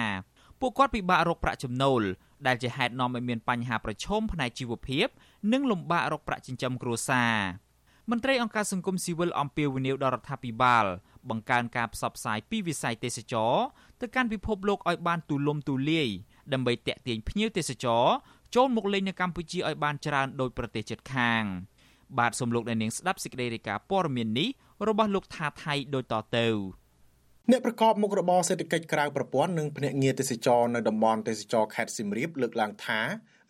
ពួកគាត់ពិបាករកប្រាក់ចំណូលដែលជាហេតុនាំឲ្យមានបញ្ហាប្រឈមផ្នែកជីវភាព និងលំបាករកប្រាក់ចិញ្ចឹមគ្រួសារមន្ត្រីអង្គការសង្គមស៊ីវិលអំពាវនាវដល់រដ្ឋាភិបាល បង្កើនការផ្សព្វផ្សាយពីវិស័យទេសចរទៅកាន់ពិភពលោកឲ្យបានទូលំទូលាយដើម្បីទាក់ទាញភ្ញៀវទេសចរចូលមកលេងនៅកម្ពុជាឲ្យបានច្រើនដោយប្រទេសជិតខាង បាទសូមលោកអ្នកនាងស្ដាប់សេចក្តីរាយការណ៍ព័ត៌មាននេះរបស់លោកថាថៃដូចតទៅអ្នកប្រកបមុខរបរសេដ្ឋកិច្ចក្រៅប្រព័ន្ធនិងភ្នាក់ងារទេសចរនៅតំបន់ទេសចរខេត្តសៀមរាបលើកឡើងថា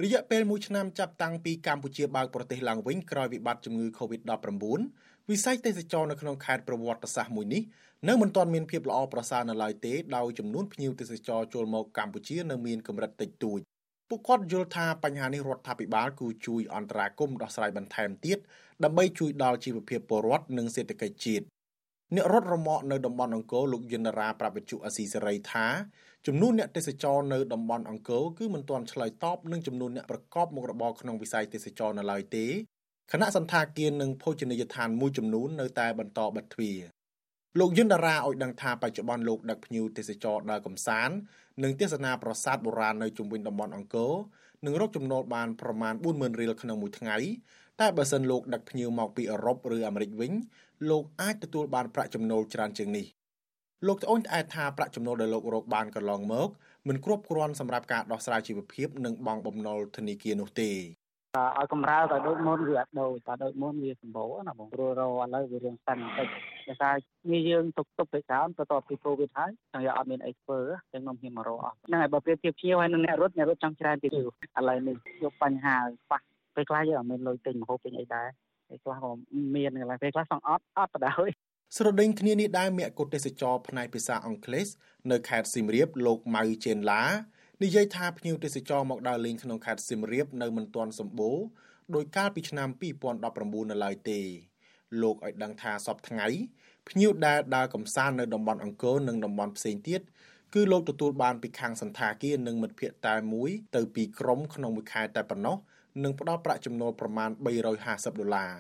រយៈពេល1ឆ្នាំចាប់តាំងពីកម្ពុជាបើកប្រទេសឡើងវិញក្រោយវិបត្តិជំងឺ Covid-19 វិស័យទេសចរនៅក្នុងខេត្តប្រវត្តិសាស្ត្រមួយនេះនៅមិនទាន់មានភាពល្អប្រសើរនៅឡើយទេដោយចំនួនភ្ញៀវទេសចរចូលមកកម្ពុជានៅមានកម្រិតតិចតួចពួកគាត់យល់ថាបញ្ហានេះរដ្ឋាភិបាលគូជួយអន្តរាគមន៍ដោះស្រាយបន្ថែមទៀតដើម្បីជួយដល់ជីវភាពពលរដ្ឋនិងសេដ្ឋកិច្ចជាតិអ្នករត់រមាក់នៅតំបន់អង្គរលោកយិនរាប្រាប់វិទ្យុអស៊ីសេរីថាចំនួនអ្នកទេសចរនៅតំបន់អង្គរគឺមិនទាន់ឆ្លើយតបនឹងចំនួនអ្នកប្រកបមុខរបរក្នុងវិស័យទេសចរនៅឡើយទេ គណៈសន្តាគារនិងភោជនីយដ្ឋានមួយចំនួននៅតែបន្តបិទទ្វារលោកយិនតារាឲ្យដឹងថាបច្ចុប្បន្នលោកដឹកភ្ញៀវទេសចរដើរកំសាន្តនិងទស្សនាប្រាសាទបុរាណនៅជុំវិញតំបន់អង្គរនឹងរកចំណូលបានប្រមាណ40000រៀលក្នុងមួយថ្ងៃតែបើសិនលោកដឹកភ្ញៀវមកពីអឺរ៉ុបឬអាមេរិកវិញលោកអាចទទួលបានប្រាក់ចំណូលច្រើនជាងនេះលោកត្អូញត្អែថាប្រាក់ចំណូលដែលលោករកបានកន្លងមកមិនគ្រប់គ្រាន់សម្រាប់ការដោះស្រាយជីវភាពនិងបង់បំណុលធនាគារនោះទេ ឲ្យកំរើទៅដូចមុនវាអត់ដូចតែដូចមុនវាសម្បូរណាបងព្រោះរឥឡូវវារឿងសិនបន្តិចតែថាងារយើងទុកទុកទៅក្រោមទៅតពីកូវីដហើយចឹងយកអត់មានអីធ្វើចឹងនាំខ្ញុំមករកអស់ហ្នឹងហើយបើប្រៀបធៀបភ្ញៀវហើយនឹងអ្នករត់អ្នករត់ចង់ច្រើនទៀតឥឡូវនេះយកបញ្ហាខ្វះពេលខ្លះយើងអត់មានលុយទិញម្ហូបទិញអីដែរពេលខ្លះក៏មានកន្លែងពេលខ្លះសងអត់អត់បដ ாய் ស្រដេញគ្នានេះដែរមគ្គុទ្ទេសចរផ្នែកភាសាអង់គ្លេសនៅខេត្តសៀមរាបលោកម៉ៅជេនឡា និយាយថាភ្ញៀវទេសចរមកដើរលេងក្នុងខេត្តសៀមរាបនៅមិនទាន់សម្បូរដោយកាលពីឆ្នាំ2019នៅឡើយទេលោកឲ្យដឹងថាសពថ្ងៃភ្ញៀវដែលដើរកំសាន្តនៅតំបន់អង្គរនិងតំបន់ផ្សេងទៀតគឺលោកទទួលបានពីខាងសន្តាគារនិងមិត្តភ័ក្តិតែមួយទៅពីក្រុមក្នុងមួយខែតែប៉ុណ្ណោះនិងផ្ដល់ប្រាក់ចំណូលប្រមាណ350ដុល្លារ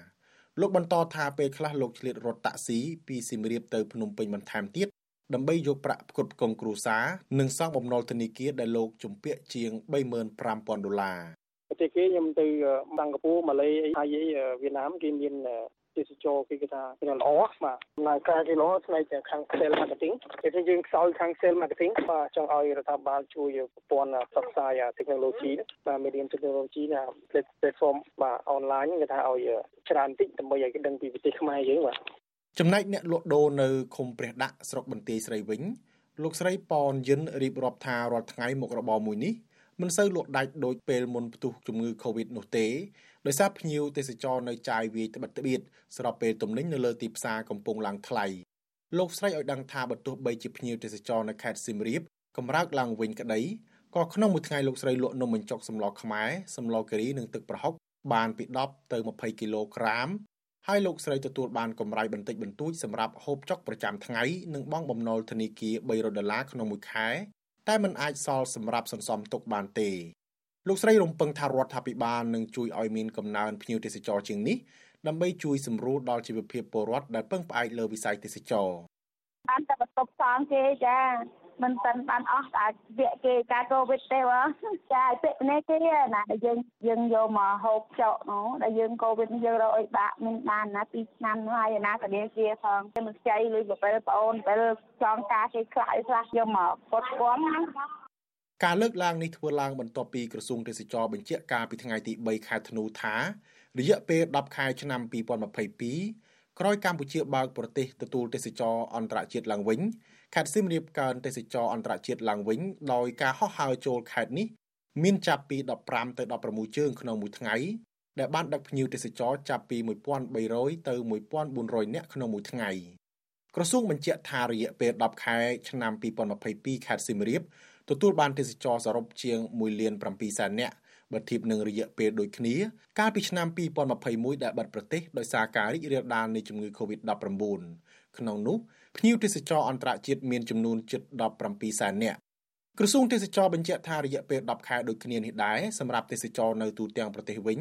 លោកបន្តថាពេលខ្លះលោកឆ្លៀតរថតាក់ស៊ីពីសៀមរាបទៅភ្នំពេញបន្ថែមទៀត ដើម្បីយកប្រាក់ផ្គត់ផ្គង់គ្រួសារនិងសងបំណុលធនាគារដែលលោកជំពាក់ជាង35000ដុល្លារប្រទេសគេខ្ញុំទៅសិង្ហបុរីម៉ាឡេហើយវៀតណាមគេមានទេសចរគេគេថាគេល្អបាទដំណើរការគេល្អផ្នែកខាង sales marketing គេថាយើងខ្សោយខាង sales marketing បាទចង់ឲ្យរដ្ឋាភិបាលជួយប្រព័ន្ធផ្សព្វផ្សាយ technology បាទ medium technology ណា platform បាទ online គេថាឲ្យច្រើនតិចដើម្បីឲ្យគេដឹងពីប្រទេសខ្មែរយើងបាទ ចំណែកអ្នកលក់ដូរនៅឃុំព្រះដាក់ស្រុកបន្ទាយស្រីវិញលោកស្រីប៉នយិនរៀបរាប់ថារាល់ថ្ងៃមុខរបរមួយនេះមិនសូវលក់ដាច់ដូចពេលមុនផ្ទុះជំងឺ Covid នោះទេដោយសារភ្ញៀវទេសចរនៅចាយវាយត្បិតត្បៀតស្របពេលទំនិញនៅលើទីផ្សារកំពុងឡើងថ្លៃលោកស្រីឲ្យដឹងថាបើទោះបីជាភ្ញៀវទេសចរនៅខេត្តសៀមរាបកម្រើកឡើងវិញក្តីក៏ក្នុងមួយថ្ងៃលោកស្រីលក់នំបញ្ចុកសម្លខ្មែរសម្លការីនិងទឹកប្រហុកបានពី10ទៅ20គីឡូក្រាម ហើយលោកស្រីទទួលបានកម្រៃបន្តិចបន្តួចសម្រាប់ហូបចុកប្រចាំថ្ងៃនិងបង់បំណុលធនាគារ300ដុល្លារក្នុងមួយខែតែมันអាចសល់សម្រាប់សន្សំទុកបានទេលោកស្រីរំពឹងថារដ្ឋាភិបាលនឹងជួយឲ្យមានកំណើនភ្ញៀវទេសចរជាងនេះដើម្បីជួយសម្រួលដល់ជីវភាពពលរដ្ឋដែលពឹងផ្អែកលើវិស័យទេសចរបានតែបន្ទប់សងគេចា មិនតាន់បានអស់តែវគ្គគេការកូវីដទេបងចាពាក្យនេះគេណាដែលយើងយើងយកមកហូបចុកនោះដែលយើងកូវីដយើងរកអីបាក់មានបានណា2ឆ្នាំនោះហើយណាក៏នេះជាផងគេមិនខ្ចីលុយប្រពេលប្អូនពេលចងការគេខ្លះខ្លះយកមកពុតគំណាការលើកឡើងនេះធ្វើឡើងបន្ទាប់ពីក្រសួងទេសចរបញ្ជាក់ការពីថ្ងៃទី3ខែធ្នូថារយៈពេល10ខែឆ្នាំ2022ក្រោយកម្ពុជាបើកប្រទេសទទួលទេសចរអន្តរជាតិឡើងវិញ ខេត្តសៀមរាបកើនទេសចរអន្តរជាតិឡើងវិញដោយការហោះហើរចូលខេត្តនេះមានចាប់ពី15ទៅ16ជើងក្នុងមួយថ្ងៃដែលបានដឹកភ្ញៀវទេសចរចាប់ពី1300ទៅ1400នាក់ក្នុងមួយថ្ងៃក្រសួងបញ្ជាក់ថារយៈពេល10ខែឆ្នាំ2022ខេត្តសៀមរាបទទួលបានទេសចរសរុបជាង1លាន7សែននាក់បើធៀបនឹងរយៈពេលដូចគ្នា កាលពីឆ្នាំ2021ដែលបាត់ប្រទេសដោយសារការរីករាលដាលនៃជំងឺ Covid-19 ក្នុងនោះ ភ្ញៀវទេសចរអន្តរជាតិមានចំនួនជិត17សែននាក់ក្រសួងទេសចរបញ្ជាក់ថារយៈពេល10ខែដូចគ្នានេះដែរសម្រាប់ទេសចរនៅទូទាំងប្រទេសវិញ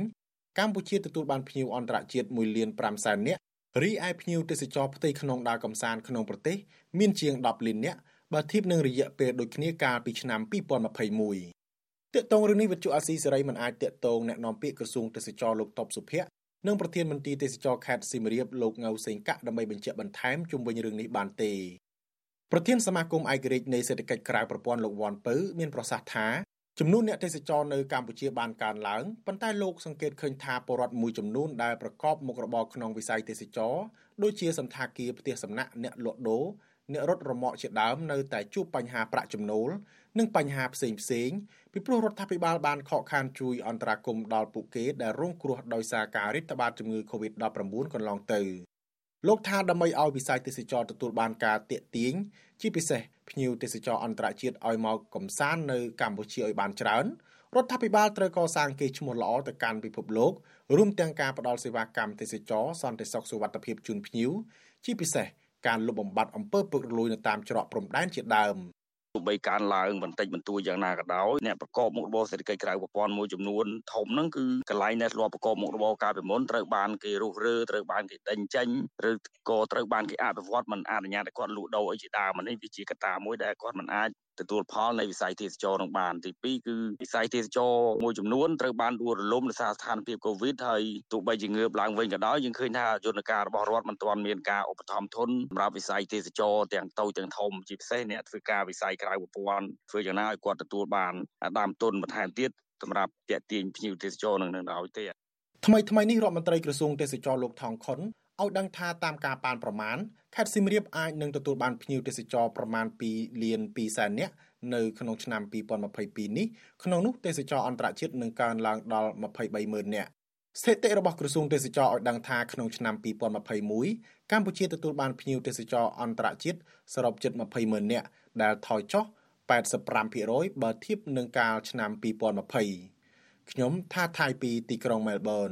កម្ពុជាទទួលបានភ្ញៀវអន្តរជាតិ1លាន5សែននាក់រីឯភ្ញៀវទេសចរផ្ទៃក្នុងដើរកំសាន្តក្នុងប្រទេសមានជាង10លាននាក់បើធៀបនឹងរយៈពេលដូចគ្នាកាលពីឆ្នាំ2021ទាក់ទងរឿងនេះវិទ្យុអាស៊ីសេរីមិនអាចតាក់ទងแนะនាំពាក្យក្រសួងទេសចរលោកតបសុភ័ក្រ និងប្រធានមន្ត្រីទេសចរខេត្តសៀមរាបលោកងៅសេងកាក់ដើម្បីបញ្ជាក់បន្ថែមជុំវិញរឿងនេះបានទេប្រធានសមាគមឯករាជ្យនៃសេដ្ឋកិច្ចក្រៅប្រព័ន្ធលោកវ៉ាន់ពៅមានប្រសាសន៍ថាចំនួនអ្នកទេសចរនៅកម្ពុជាបានកើនឡើងប៉ុន្តែលោកសង្កេតឃើញថាពលរដ្ឋមួយចំនួនដែលប្រកបមុខរបរក្នុងវិស័យទេសចរដូចជាសន្តាគារផ្ទះសំណាក់អ្នកលក់ដូរអ្នករត់រមាក់ជាដើមនៅតែជួបបញ្ហាប្រាក់ចំណូល និងបញ្ហាផ្សេងផ្សេងពីព្រោះរដ្ឋាភិបាលបានខកខានជួយអន្តរាគមន៍ដល់ពួកគេដែលរងគ្រោះដោយសារការរាតត្បាតជំងឺ Covid-19 កន្លងទៅលោកថាដើម្បីឲ្យវិស័យទេសចរទទួលបានការទាក់ទាញជាពិសេសភ្ញៀវទេសចរអន្តរជាតិឲ្យមកកំសាន្តនៅកម្ពុជាឲ្យបានច្រើនរដ្ឋាភិបាលត្រូវកសាងកេរ្តិ៍ឈ្មោះល្អទៅកាន់ពិភពលោករួមទាំងការផ្តល់សេវាកម្មទេសចរសន្តិសុខសុវត្ថិភាពជូនភ្ញៀវជាពិសេសការលុបបំបាត់អំពើពុករលួយនៅតាមច្រកព្រំដែនជាដើម ទោះបីកើនឡើងបន្តិចបន្តួចយ៉ាងណាក៏ដោយអ្នកប្រកបមុខរបរសេដ្ឋកិច្ចក្រៅប្រព័ន្ធមួយចំនួនធំហ្នឹងគឺកន្លែងដែលធ្លាប់ប្រកបមុខរបរកាលពីមុនត្រូវបានគេរុះរើត្រូវបានគេដេញចេញឬក៏ត្រូវបានគេអភិវឌ្ឍមិនអនុញ្ញាតឲ្យគាត់លក់ដូរអីជាដើមនេះវាជាកត្តាមួយដែលគាត់មិនអាច ទទួលផលនៃវិស័យទេសចរនឹងបានទី2គឺវិស័យទេសចរមួយចំនួនត្រូវបានដួលរលំដោយសារស្ថានភាពកូវីដហើយទោះបីជាងើបឡើងវិញក៏ដោយយើងឃើញថាយន្តការរបស់រដ្ឋមិនទាន់មានការឧបត្ថម្ភធនសម្រាប់វិស័យទេសចរទាំងតូចទាំងធំជាពិសេសអ្នកធ្វើការវិស័យក្រៅប្រព័ន្ធធ្វើយ៉ាងណាឲ្យគាត់ទទួលបានដើមទុនបន្ថែមទៀតសម្រាប់ទាក់ទាញភ្ញៀវទេសចរនឹងនឹងដោយទេថ្មីថ្មីនេះរដ្ឋមន្ត្រីក្រសួងទេសចរលោកថងខុន ឲ្យដឹងថាតាមការប៉ានប្រមាណខេត្តសៀមរាបអាចនឹងទទួលបានភ្ញៀវទេសចរប្រមាណ2លាន2សែននាក់នៅក្នុងឆ្នាំ2022នេះក្នុងនោះទេសចរអន្តរជាតិនឹងកើនឡើងដល់23ម៉ឺននាក់ស្ថិតិរបស់ក្រសួងទេសចរឲ្យដឹងថាក្នុងឆ្នាំ2021កម្ពុជាទទួលបានភ្ញៀវទេសចរអន្តរជាតិសរុបជិត20ម៉ឺននាក់ដែលថយចុះ85%បើធៀបនឹងកាលឆ្នាំ2020ខ្ញុំថាថៃពីទីក្រុងមែលប៊ន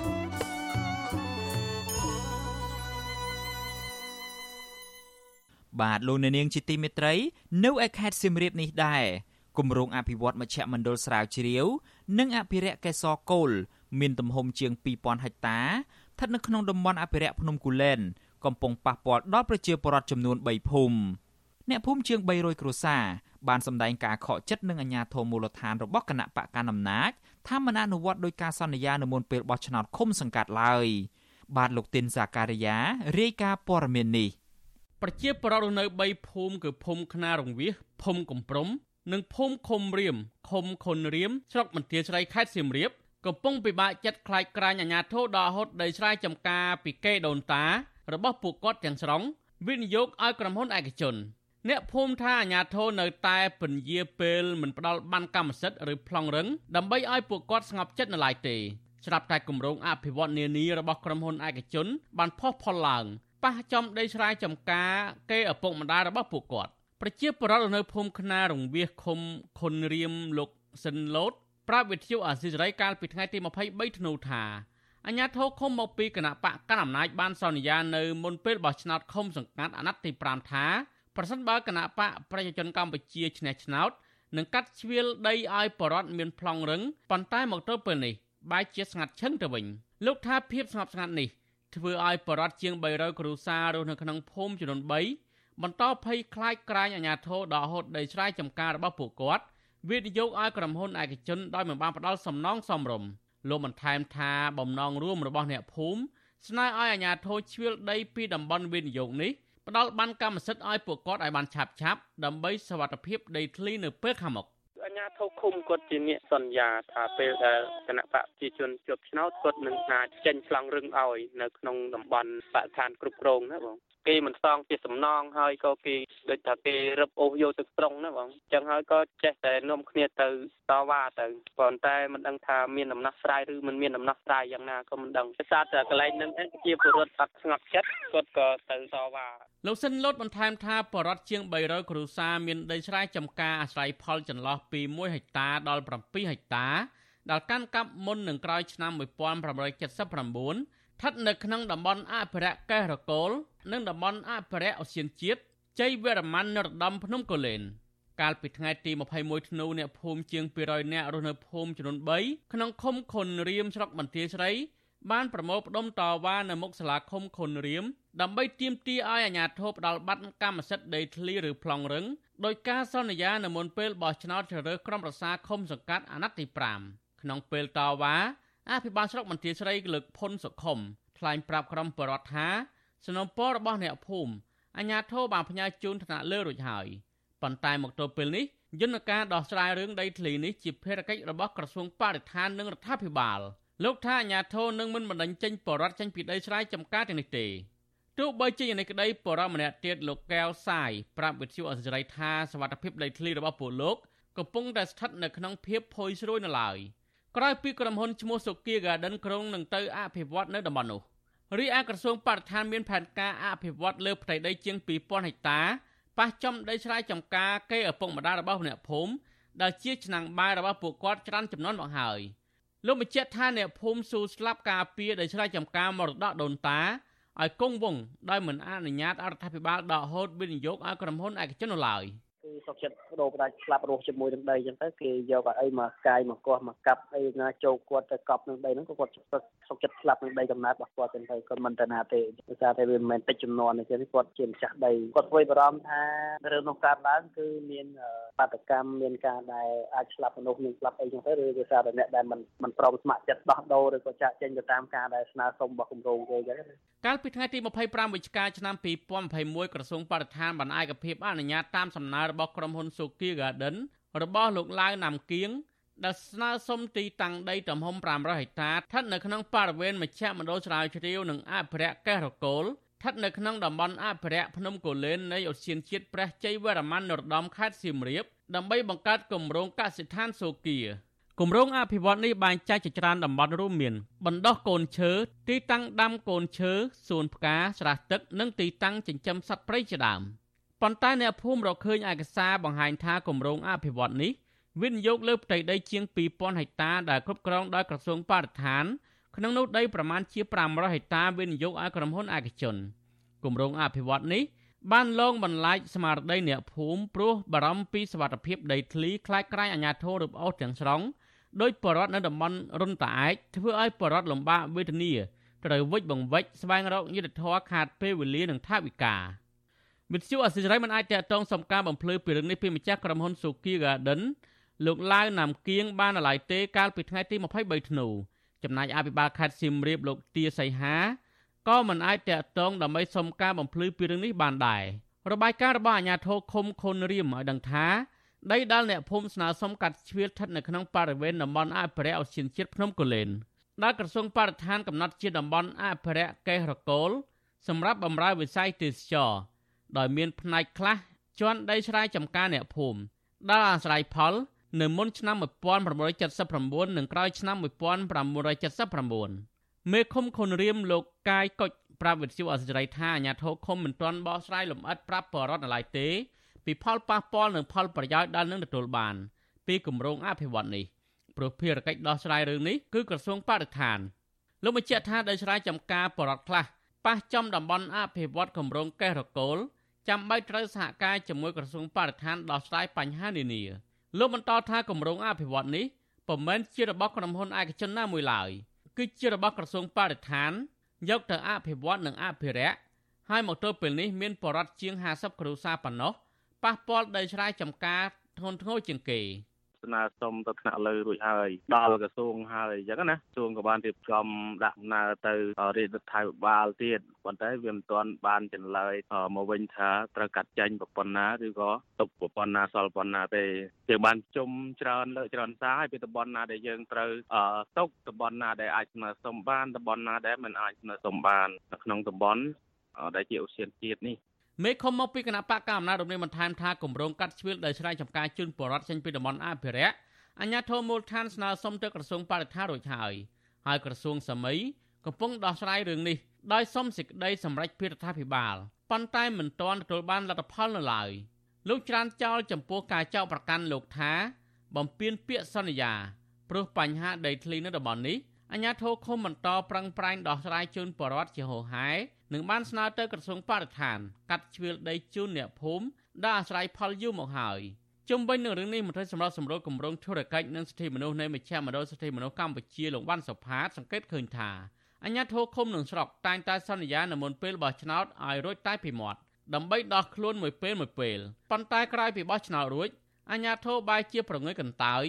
បាទលោកអ្នកនាងជាទីមេត្រី នៅឯខេត្តសៀមរាបនេះដែរគម្រោងអភិវឌ្ឍមជ្ឈមណ្ឌលស្រាវជ្រាវ និងអភិរក្សកេសរកូល មានទំហំជាង2000ហិកតាស្ថិតនៅក្នុងតំបន់អភិរក្សភ្នំគូលែនកំពុងប៉ះពាល់ដល់ប្រជាពលរដ្ឋចំនួន3ភូមិអ្នកភូមិជាង300គ្រួសារបានសម្ដែងការខកចិត្តនឹងអាជ្ញាធរមូលដ្ឋានរបស់គណៈបកកណ្ដាលអំណាចថាមិនអនុវត្តដោយការសន្យានៅមុនពេលបោះឆ្នោតឃុំសង្កាត់ឡើយបាទលោកទីនសាការីយ៉ារាយការណ៍ព័ត៌មាននេះ ប្រជាពលរដ្ឋនៅ3ភូមិគឺភូមិខ្នារងវាសភូមិកំព្រំនិងភូមិឃុំរៀមឃុំខុនរៀមស្រុកមន្ទាស្រីខេត្តសៀមរាបកំពុងពិបាកចិត្តខ្លាចក្រាញអាញាធរដល់ហត់ដីស្រែចំការពីកេដូនតា របស់ពួកគាត់ទាំងស្រុងវិនិយោគឲ្យក្រុមហ៊ុនឯកជន អ្នកភូមិថាអាញាធរនៅតែពន្យាពេលមិនផ្ដល់បានកម្មសិទ្ធិឬប្លង់រឹងដើម្បីឲ្យពួកគាត់ស្ងប់ចិត្តនៅឡើយទេស្រាប់តែគម្រោងអភិវឌ្ឍនានារបស់ក្រុមហ៊ុនឯកជនបានផុសផុលឡើង ប៉ះចំដីស្រែចំការគេឪពុកម្ដាយរបស់ពួកគាត់ប្រជាពលរដ្ឋនៅភូមិខ្នារងវាសឃុំខុនរៀមលោកសិនឡូតប្រាប់វិទ្យុអាស៊ីសេរីកាលពីថ្ងៃទី23ធ្នូថាអញ្ញាធិឃុំមកពីគណៈបកកណ្ដាលអំណាចបានសន្យានៅមុនពេលបោះឆ្នោតឃុំសង្កាត់អាណត្តិទី5ថាប្រសិនបើគណៈបកប្រជាជនកម្ពុជាឈ្នះឆ្នោតនឹងកាត់ជ្រៀលដីឲ្យបរដ្ឋមានប្លង់រឹងប៉ុន្តែមកទល់ពេលនេះបែរជាស្ងាត់ឈឹងទៅវិញលោកថាភាពស្ងប់ស្ងាត់នេះ ធ្វើឲ្យបរដ្ឋជាង300គ្រួសាររស់នៅក្នុងភូមិចំនួន3បន្តភ័យខ្លាចក្រាញអាញាធរដកហូតដីស្រែចម្ការរបស់ពួកគាត់វិនិយោគឲ្យក្រុមហ៊ុនឯកជនដោយមិនបានផ្ដល់សំណងសមរម្យលោកបន្ថែមថាបំណងរួមរបស់អ្នកភូមិស្នើឲ្យអាជ្ញាធរជ្រៀលដីពីតំបន់វិនិយោគនេះផ្ដល់បានកម្មសិទ្ធិឲ្យពួកគាត់ឲ្យបានឆាប់ឆាប់ដើម្បីសវត្ថិភាពដីធ្លីនៅពេលខាងមុខអ ញ្ញាញាធិឃុំគាត់ជាអ្នកសន្យាថាពេលដែលគណៈបកប្រជាជនជាប់ឆ្នោតគាត់នឹងអាចចេញឆ្លងរឹងឲ្យនៅក្នុងតំបន់បរិស្ថានគ្រប់គ្រងណាបង គេមិនសងជាសំណងហើយក៏គេដូចថាគេរឹបអូសយកទឹកត្រង់ណាបងអញ្ចឹងហើយក៏ចេះតែនាំគ្នាទៅតវ៉ាទៅប៉ុន្តែមិនដឹងថាមានដំណោះស្រាយឬមិនមានដំណោះស្រាយយ៉ាងណាក៏មិនដឹងភាសាតែកន្លែងហ្នឹងជាពលរដ្ឋអត់ស្ងប់ចិត្តគាត់ក៏ទៅតវ៉ាលោកសិនលូតបន្ថែមថាបរដ្ឋជាង300គ្រួសារមានដីស្រែចម្ការអាស្រ័យផលចន្លោះពី1ហិកតាដល់7ហិកតាដែលកាន់កាប់មុននឹងក្រោយឆ្នាំ1979ស្ថិតនៅក្នុងតំបន់អភិរក្សកេះរកូល និងតំបន់អភិរក្សអូសៀនជាតិជ័យវរ្ម័ននរោត្តមភ្នំកូលែនកាលពីថ្ងៃទី21ធ្នូអ្នកភូមិជាង200នាក់រស់នៅភូមិចំនួន3ក្នុងឃុំខុនរៀមស្រុកបន្ទាយស្រី បានប្រមូលផ្ដុំតវ៉ានៅមុខសាលាឃុំខុនរៀមដើម្បីទាមទារឲ្យអាជ្ញាធរផ្ដាល់បាត់កម្មសិទ្ធិដីធ្លីឬប្លង់រឹងដោយការសន្យានៅមុនពេលបោះឆ្នោតជ្រើសរើសក្រុមប្រឹក្សាឃុំសង្កាត់អាណត្តិទី5ក្នុងពេលតវ៉ាអភិបាលស្រុកបន្ទាយស្រីលើកផុនសុខុមថ្លែងប្រាប់ក្រុមបរដ្ឋថា សំណពររបស់អ្នកភូមិអាជ្ញាធរបានផ្ញើជូនថ្នាក់លើរួចហើយប៉ុន្តែមកទល់ពេលនេះយន្តការដោះស្រាយរឿងដីធ្លីនេះជាភារកិច្ចរបស់ក្រសួងបរិស្ថាននិងរដ្ឋាភិបាលលោកថាអាជ្ញាធរនឹងមិនបណ្ដឹងចេញបរដ្ឋចេញពីដីស្រែចម្ការទាំងនេះទេទោះបីជាយ៉ាងនេះក្តីបរដ្ឋម្នាក់ទៀតលោកកែវសាយប្រាប់វិទ្យុអសរីថាសវត្ថភាពដីធ្លីរបស់ពលលោកកំពុងតែស្ថិតនៅក្នុងភាពផុយស្រួយនៅឡើយក្រោយពីក្រុមហ៊ុនឈ្មោះសុគី Garden ក្រុងនឹងទៅអភិវឌ្ឍនៅតំបន់នោះ រីឯក្រសួងបរិស្ថានមានផែនការអភិវឌ្ឍលើផ្ទៃដីជាង2000ហិកតាប៉ះចំដីស្រែចម្ការគេឪពុកម្ដាយរបស់អ្នកភូមិដែលជាឆ្នាំងបាយរបស់ពួកគាត់ច្រើនចំនួនមកហើយលោកបញ្ជាក់ថាអ្នកភូមិស៊ូស្លាប់ការពារដីស្រែចម្ការមរតកដូនតាឲ្យគង់វង្សដោយមិនអនុញ្ញាតអរដ្ឋាភិបាលដកហូតវិនិយោគឲ្យក្រុមហ៊ុនឯកជននៅឡើយ។គឺ សុខចិត្តបដូរផ្ដាច់ស្លាប់រស់ជាមួយនឹងដីអញ្ចឹងទៅគេយកអីមកកាយមកកោះមកកាប់អីណាចូលគាត់ទៅកប់នឹងដីហ្នឹងក៏គាត់សុខចិត្តស្លាប់នឹងដីកំណើតរបស់គាត់ទៅគាត់មិនទៅណាទេដោយសារតែវាមិនមែនតិចចំនួនទេគាត់ជាម្ចាស់ដីគាត់ធ្វើបារម្ភថារឿងនោះកើតឡើងគឺមានបាតកម្មមានការដែលអាចស្លាប់មនុស្សមានស្លាប់អីចឹងទៅឬដោយសារតែអ្នកដែលមិនមិនព្រមស្ម័គ្រចិត្តដោះដូរឬក៏ចាក់ចេញទៅតាមការដែលស្នើសុំរបស់គម្រោងគេចឹងកាលពីថ្ងៃទី25វិច្ឆិកាឆ្នាំ2021ក្រសួងបរិស្ថានបានឯកភាពអនុញ្ញាតតាមសំណើរបស់ក្រុមហ៊ុន Sukia Garden របស់លោកឡាវណាំគៀងដែលស្នើសុំទីតាំងដីទំហំ500ហិកតាស្ថិតនៅក្នុងបរិវេណមជ្ឈមណ្ឌលស្រាវជ្រាវនិងអភិរក្សកេះរកូលស្ថិតនៅក្នុងតំបន់អភិរក្សភ្នំកូលែននៃឧទ្យានជាតិព្រះជ័យវរ្ម័ននរោត្តមខេត្តសៀមរាបដើម្បីបង្កើតគម្រោងកសិដ្ឋានសូគីគម្រោងអភិវឌ្ឍនេះបែងចែកជាច្រើនតំបន់រួមមានបណ្ដោះកូនឈើទីតាំងដាំកូនឈើសួនផ្កាស្រះទឹក និងទីតាំងចិញ្ចឹមសត្វព្រៃជាដើម។ ប៉ុន្តែអ្នកភូមិរកឃើញឯកសារបង្ហាញថាគម្រោងអភិវឌ្ឍនេះវិនិយោគលើផ្ទៃដីជាង2000ហិកតាដែលគ្រប់គ្រងដោយក្រសួងបរិស្ថានក្នុងនោះដីប្រមាណជា500ហិកតាវិនិយោគឲ្យក្រុមហ៊ុនឯកជនគម្រោងអភិវឌ្ឍនេះបានលងបន្លាចស្មារតីអ្នកភូមិព្រោះបារម្ភពីសវត្ថភាពដីធ្លីខ្លាចក្រែងអាជ្ញាធររឹបអូសទាំងស្រុងដោយបរដ្ឋនៅតំបន់រុនតាឯកធ្វើឲ្យបរដ្ឋលំបាកវេទនាត្រូវវិច្ចបង្វិចស្វែងរកយុទ្ធធរខាតពេលវេលានិងថវិកា វិទ្យុអសិរ័យមិនអាចតកតងសំការបំភ្លឺពីរឿងនេះពីម្ចាស់ក្រុមហ៊ុន Suki Garden លោកឡាវណាំគៀងបានអាឡ័យទេកាលពីថ្ងៃទី23ធ្នូចំណែកអភិបាលខេត្តសៀមរាបលោកទាសីហាក៏មិនអាចតកតងដើម្បីសុំការបំភ្លឺពីរឿងនេះបានដែររបាយការណ៍របស់អាជ្ញាធរឃុំខុនរៀមឲ្យដឹងថាដីដាល់អ្នកភូមិស្នើសុំកាត់ជ្រៀតស្ថិតនៅក្នុងបរិវេណតំបន់អភិរក្សអូសៀនជាតិភ្នំកូលែនដែលក្រសួងបរិស្ថានកំណត់ជាតំបន់អភិរក្សកេះរកូលសម្រាប់បម្រើវិស័យទេសចរ ដោយមានផ្នែកខ្លះជន់ដីស្រែចម្ការអ្នកភូមិដែលអាស្រ័យផល នៅមុនឆ្នាំ1979និងក្រោយឆ្នាំ1979មេឃុំខុនរៀមលោកកាយកុចប្រាប់វិទ្យុអសិរ័យថាអាញាធរឃុំមិនទាន់បោះស្រាយលម្អិតប្រាប់បរដ្ឋនៅឡើយទេពីផលប៉ះពាល់និងផលប្រយោជន៍ដែលនឹងទទួលបាន ពីគម្រោងអភិវឌ្ឍនេះព្រោះភារកិច្ចដោះស្រាយរឿងនេះគឺក្រសួងបរិស្ថានលោកបញ្ជាក់ថាដោយស្រ័យចំការ បរដ្ឋខ្លះប៉ះចំតំបន់អភិវឌ្ឍគម្រោងកេះរកូល ចាំបាច់ត្រូវសហការជាមួយក្រសួងបរិស្ថានដោះស្រាយបញ្ហានានាលោកបន្តថាគម្រោងអភិវឌ្ឍនេះពុំមែនជារបស់ក្រុមហ៊ុនឯកជនណាមួយឡើយគឺជារបស់ក្រសួងបរិស្ថាន យកទៅអភិវឌ្ឍនិងអភិរក្សហើយមកទល់ពេលនេះមានបរិវត្តជាង50គ្រួសារប៉ុណ្ណោះប៉ះពាល់ដីស្រែចម្ការធ្ងន់ធ្ងរជាងគេ ស្នើសុំទៅថ្នាក់លើរួចហើយដល់ក្រសួងហើយអញ្ចឹងណាក្រសួងក៏បានរៀបចំដាក់ដំណើរទៅរាជរដ្ឋាភិបាលទៀតប៉ុន្តែវាមិនទាន់បានចន្លើយមកវិញថាត្រូវកាត់ចែងប្រព័ន្ធណាឬក៏ទុកប្រព័ន្ធណាសល់ប្រព័ន្ធណាទេយើងបានជុំច្រើនលើកច្រើនសារហើយពីតំបន់ណាដែលយើងត្រូវទុកតំបន់ណាដែលអាចស្នើសុំបានតំបន់ណាដែលមិនអាចស្នើសុំបាននៅក្នុងតំបន់ដែលជាឧស្សាហជាតិនេះ មេឃុំមកពីគណៈបកកណ្ដាលអំណាចរំលែកបន្ថែមថាគម្រោងកាត់ជ្រឿលដោយស្រែចម្ការជូនបរដ្ឋចេញពីតំបន់អភិរក្សអញ្ញាធមូលដ្ឋានស្នើសុំទៅក្រសួងបរិស្ថានរួចហើយហើយក្រសួងសម័យកំពុងដោះស្រាយរឿងនេះដោយសុំសេចក្តីសម្រេចពីរដ្ឋាភិបាលប៉ុន្តែមិនទាន់ទទួលបានលទ្ធផលនៅឡើយលោកច្រានចោលចំពោះការចោទប្រកាន់លោកថា បំពេញពាក្យសន្យាព្រោះបញ្ហាដីធ្លីនៅតំបន់នេះអាជ្ញាធរឃុំបន្តប្រឹងប្រែងដោះស្រាយជូនបរដ្ឋជាហោហែ និងបានស្នើទៅក្រសួងបរិស្ថាន កាត់ជ្រឿលដីជូនអ្នកភូមិដែលអាស្រ័យផលយូរមកហើយជុំវិញនឹងរឿងនេះមន្ត្រីសម្រាប់សម្រួលគម្រោងធុរកិច្ចនិងសិទ្ធិមនុស្សនៃមជ្ឈមណ្ឌលសិទ្ធិមនុស្សកម្ពុជាលោកវ៉ាន់សុផាតសង្កេតឃើញថាអញ្ញាធិឃុំនឹងស្រុកតែងតែសន្យានៅមុនពេលបោះឆ្នោតឲ្យរួចតែពីមាត់ដើម្បីដោះខ្លួនមួយពេលមួយពេលប៉ុន្តែក្រោយពីបោះឆ្នោតរួចអញ្ញាធិបែរជាប្រងើយកន្តើយ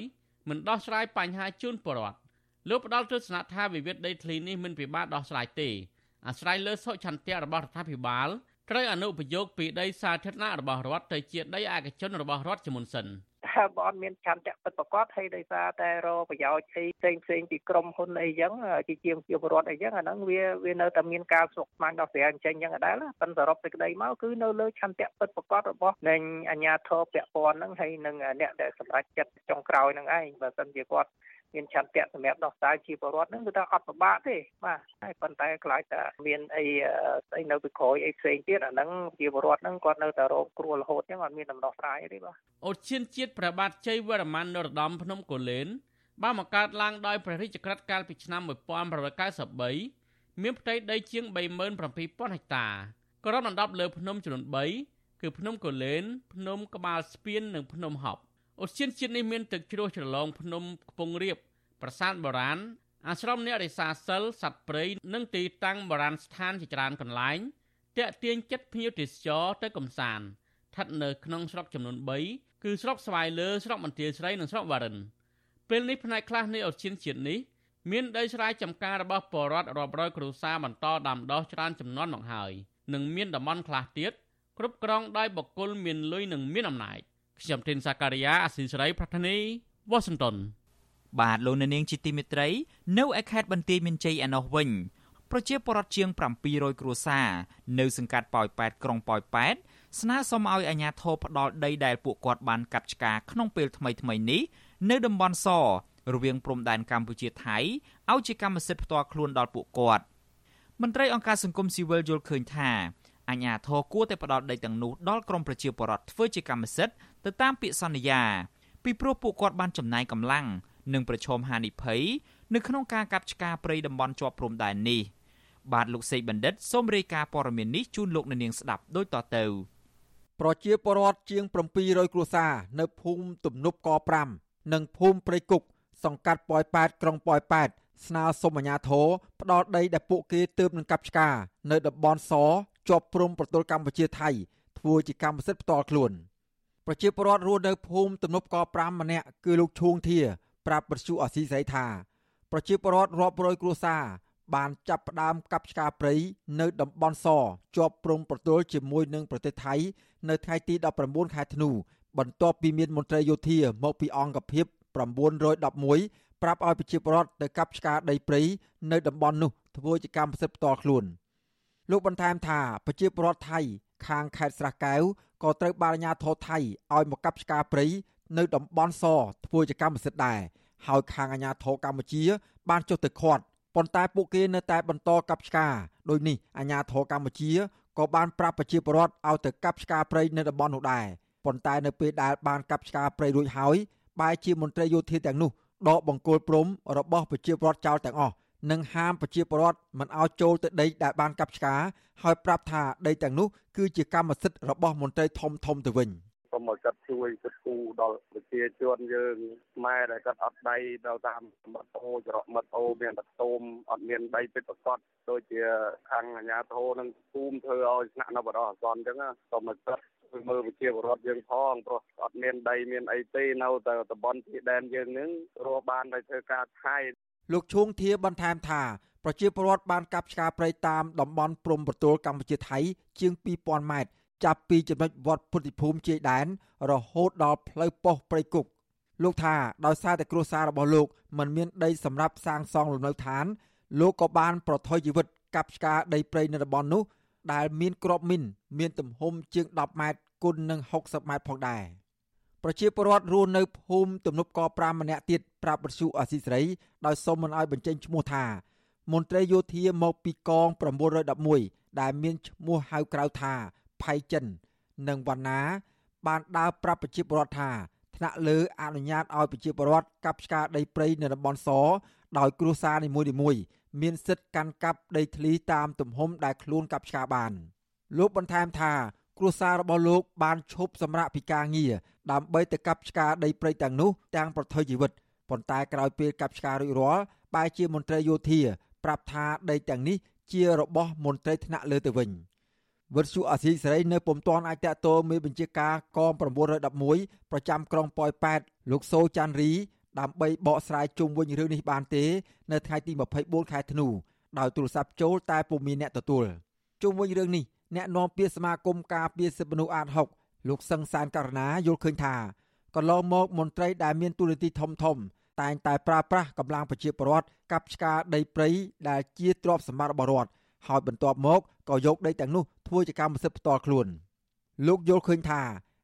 មិនដោះស្រាយបញ្ហាជូនពលរដ្ឋលោកផ្ដាល់ទស្សនៈថាវិវាទដីធ្លីនេះមិនពិបាកដោះស្រាយទេ អាស្រ័យលើសុឆន្ទៈរបស់រដ្ឋាភិបាលត្រូវអនុប្រយោគពីដីសាធារណៈរបស់រដ្ឋទៅជាដីឯកជនរបស់រដ្ឋជាមុនសិនថាបើអត់មានចន្ទៈពិតប្រកបហើយដោយសារតែរប្រយោជន៍អីផ្សេងផ្សេងពីក្រមហ៊ុនអីចឹងជាជាងជាពលរដ្ឋអីចឹងអាហ្នឹងវាវានៅតែមានការស្រុកស្មានដល់ស្រាអញ្ចឹងចឹងដែរប៉ុន្តែសរុបសេចក្តីមកគឺនៅលើឆន្ទៈពិតប្រកបរបស់នៃអាជ្ញាធរពាក់ព័ន្ធហ្នឹងហើយនឹងអ្នកដែលសម្រេចចិត្តចុងក្រោយហ្នឹងឯងបើសិនជាគាត់ មានឆន្ទៈសម្រាប់ដោះស្រាយជាពលរដ្ឋហ្នឹងគឺថាអត់ពិបាកទេបាទហើយប៉ុន្តែខ្លាចតែមានអីស្អីនៅពីក្រោយអីផ្សេងទៀតអាហ្នឹងជាពលរដ្ឋហ្នឹងគាត់នៅតែរងគ្រោះរហូតចឹងអត់មានដំណោះស្រាយទេបាទអូឈានជាតិព្រះបាទជ័យវរ្ម័ននរោត្តមភ្នំកូលែនបានបង្កើតឡើងដោយព្រះរាជក្រឹត្យកាលពីឆ្នាំ1993មានផ្ទៃដីជាង37000ហិកតាគ្របដណ្ដប់លើភ្នំចំនួន3គឺភ្នំកូលែនភ្នំក្បាលស្ពាននិងភ្នំហប់ ឧទ្យានជាតិនេះមានទឹកជ្រោះច្រឡងភ្នំខ្ពង់រាបប្រាសាទបុរាណអាស្រមអ្នករិសាសិលសត្វព្រៃនិងទីតាំងបុរាណស្ថានជាច្រើនកន្លែងតាក់ទាញចិត្តភ្ញៀវទេសចរទៅកំសាន្តស្ថិតនៅក្នុងស្រុកចំនួន3គឺស្រុកស្វាយលើស្រុកមន្ទាស្រីនិងស្រុកវ៉ារិនពេលនេះផ្នែកខ្លះនៃឧទ្យានជាតិនេះមានដីស្រែចម្ការរបស់ពលរដ្ឋរាប់រយគ្រួសារបន្តដាំដុះច្រើនចំនួនមកហើយនិងមានតំបន់ខ្លះទៀតគ្រប់គ្រងដោយបុគ្គលមានលុយនិងមានអំណាច ខ្ញុំធីនសាការីយ៉ាអស៊ីសេរីប្រធានីវ៉ាស៊ីនតោនបាទលោកនាងជាទីមេត្រី នៅឯខេត្តបន្ទាយមានជ័យឯណោះវិញប្រជាពលរដ្ឋជាង700គ្រួសារនៅសង្កាត់ប៉ោយប៉ែតក្រុងប៉ោយប៉ែតស្នើសុំឲ្យអាជ្ញាធរផ្ដាល់ដីដែលពួកគាត់បានកាប់ឆ្ការក្នុងពេលថ្មីៗនេះនៅតំបន់សរវាងព្រំដែនកម្ពុជាថៃឲ្យជាកម្មសិទ្ធិផ្ទាល់ខ្លួនដល់ពួកគាត់មន្ត្រីអង្គការសង្គមស៊ីវិលយល់ឃើញថា អាជ្ញាធរគួរតែផ្ដាល់ដីទាំងនោះដល់ក្រមប្រជាពលរដ្ឋធ្វើជាកម្មសិទ្ធិទៅតាមពាក្យសន្យា ពីព្រោះពួកគាត់បានចំណាយកម្លាំងនិងប្រឈមហានិភ័យនៅក្នុងការកាប់ឆ្ការព្រៃតំបន់ជាប់ព្រំដែននេះបាទលោកសេកបណ្ឌិតសូមរាយការណ៍ព័ត៌មាននេះជូនលោកនាងស្ដាប់ដូចតទៅប្រជាពលរដ្ឋជាង700គ្រួសារនៅភូមិទំនប់ក5និងភូមិព្រៃគុកសង្កាត់ប៉ោយប៉ែតក្រុងប៉ោយប៉ែតស្នើសុំអាជ្ញាធរផ្ដល់ដីដែលពួកគេទើបនឹងកាប់ឆ្ការ នៅតំបន់ស ជាប់ព្រំប្រទល់កម្ពុជាថៃធ្វើជាកម្មសិទ្ធិផ្ទាល់ខ្លួនប្រជាពលរដ្ឋរស់នៅភូមិទំនប់ក5ម្នាក់គឺលោកឈួងធា ប្រាប់ប្រជុអសីស្រីថាប្រជាពលរដ្ឋរាប់រយគ្រួសារបានចាប់ផ្ដើមកាប់ឆ្ការព្រៃនៅតំបន់សជាប់ព្រំប្រទល់ជាមួយនឹងប្រទេសថៃ នៅថ្ងៃទី19ខែធ្នូបន្ទាប់ពីមានមន្ត្រីយោធាមកពីអង្គភាព911ប្រាប់ឲ្យប្រជាពលរដ្ឋទៅកាប់ឆ្ការដីព្រៃនៅតំបន់នោះធ្វើជាកម្មសិទ្ធិផ្ទាល់ខ្លួន លោកបន្ថែមថាប្រជាពលរដ្ឋថៃខាងខេត្តស្រះកែវក៏ត្រូវបានអាជ្ញាធរថៃឲ្យមកកាប់ឆ្ការព្រៃនៅតំបន់សធ្វើជាកម្មសិទ្ធិដែរហើយខាងអាជ្ញាធរកម្ពុជា បានចុះទៅឃាត់ប៉ុន្តែពួកគេនៅតែបន្តកាប់ឆ្ការដោយនេះអាជ្ញាធរកម្ពុជាក៏បានប្រាប់ប្រជាពលរដ្ឋឲ្យទៅកាប់ឆ្ការព្រៃនៅតំបន់នោះដែរប៉ុន្តែនៅពេលដែលបានកាប់ឆ្ការព្រៃរួចហើយបែរជាមន្ត្រីយោធាទាំងនោះដកបង្គោលព្រំរបស់ប្រជាពលរដ្ឋចោលទាំងអស់ និងហាមប្រជាពលរដ្ឋមិនឲ្យចូលទៅដីដែលបានកាប់ឆ្ការហើយប្រាប់ថាដីទាំងនោះគឺជាកម្មសិទ្ធិរបស់មន្ត្រីធំធំទៅវិញសូមឲ្យគាត់ជួយគិតគូរដល់ប្រជាជនយើងខ្មែរដែលគាត់អត់ដីដល់តាមមិត្តអូច្រកមិត្តអូមានតែតូមអត់មានដីពិតប្រកបដូចជាខាងអាជ្ញាធរនឹងភូមិធ្វើឲ្យស្នាក់នៅបរិយាអសន្នអញ្ចឹងសូមឲ្យគាត់ជួយមើលប្រជាពលរដ្ឋយើងផងព្រោះអត់មានដីមានអីទេនៅតែតំបន់ទីដែនយើងនឹងរស់បានដោយធ្វើការថៃ លោកឈួងធាបន្ថែមថាប្រជាពលរដ្ឋបានកាប់ឆ្ការព្រៃតាមតំបន់ព្រំប្រទល់កម្ពុជាថៃជាង2000ម៉ែត្រចាប់ពីចំណុចវត្តពុទ្ធិភូមិជាយដែនរហូតដល់ផ្លូវប៉ុស្តិ៍ព្រៃគុកលោកថាដោយសារតែគ្រួសាររបស់លោកមិនមានដីសម្រាប់សាងសង់លំនៅឋាន លោកក៏បានប្រថុយជីវិតកាប់ឆ្ការដីព្រៃនៅតំបន់នោះ ដែលមានក្របមីនមានទំហំជាង10ម៉ែត្រគុណនឹង60ម៉ែត្រផងដែរ ប្រជាពលរដ្ឋរស់នៅភូមិទំនប់ក5ម្នាក់ទៀតប្រាប់បទសុអសីស្រីដោយសុំមិនឲ្យបញ្ចេញឈ្មោះថាមន្ត្រីយោធាមកពីកង911ដែលមានឈ្មោះហៅក្រៅថាផៃចិន និងវណ្ណា បានដើរប្រាប់ប្រជាពលរដ្ឋថាថ្នាក់លើអនុញ្ញាតឲ្យប្រជាពលរដ្ឋកាប់ឆ្ការដីព្រៃនៅតំបន់សដោយគ្រួសារនីមួយៗមានសិទ្ធិកាន់កាប់ដីធ្លីតាមទំហំដែលខ្លួនកាប់ឆ្ការបាន លោកបន្ថែមថា គ្រួសាររបស់លោកបានឈប់សម្រាកពីការងារដើម្បីទៅកាប់ឆ្ការដីព្រៃទាំងនោះទាំងប្រថុយជីវិតប៉ុន្តែក្រោយពេលកាប់ឆ្ការរួចរាល់បែរជាមន្ត្រីយោធាប្រាប់ថាដីទាំងនេះជារបស់មន្ត្រីថ្នាក់លើទៅវិញវិទ្យុអាស៊ីសេរីនៅពុំទាន់អាចតតោមេបញ្ជាការកង911ប្រចាំក្រុងប៉ោយប៉ែតលោកសូចាន់រីដើម្បីបកស្រាយជុំវិញរឿងនេះបានទេ នៅថ្ងៃទី24ខែធ្នូដោយទូរស័ព្ទចូលតែពុំមានអ្នកទទួលជុំវិញរឿងនេះ អ្នកនាំពាក្យសមាគមការពារសិទ្ធិមនុស្សអាត6លោកសឹងសានករណាយល់ឃើញថាកន្លងមកមន្ត្រីដែលមានទូនាទីធំធំ តែងតែប្រើប្រាស់កម្លាំងប្រជាពលរដ្ឋកាប់ឆ្ការដីព្រៃដែលជាទ្រព្យសម្បត្តិរបស់រដ្ឋហើយបន្ទាប់មកក៏យកដីទាំងនោះធ្វើជាកម្មសិទ្ធិផ្ទាល់ខ្លួនលោកយល់ឃើញថា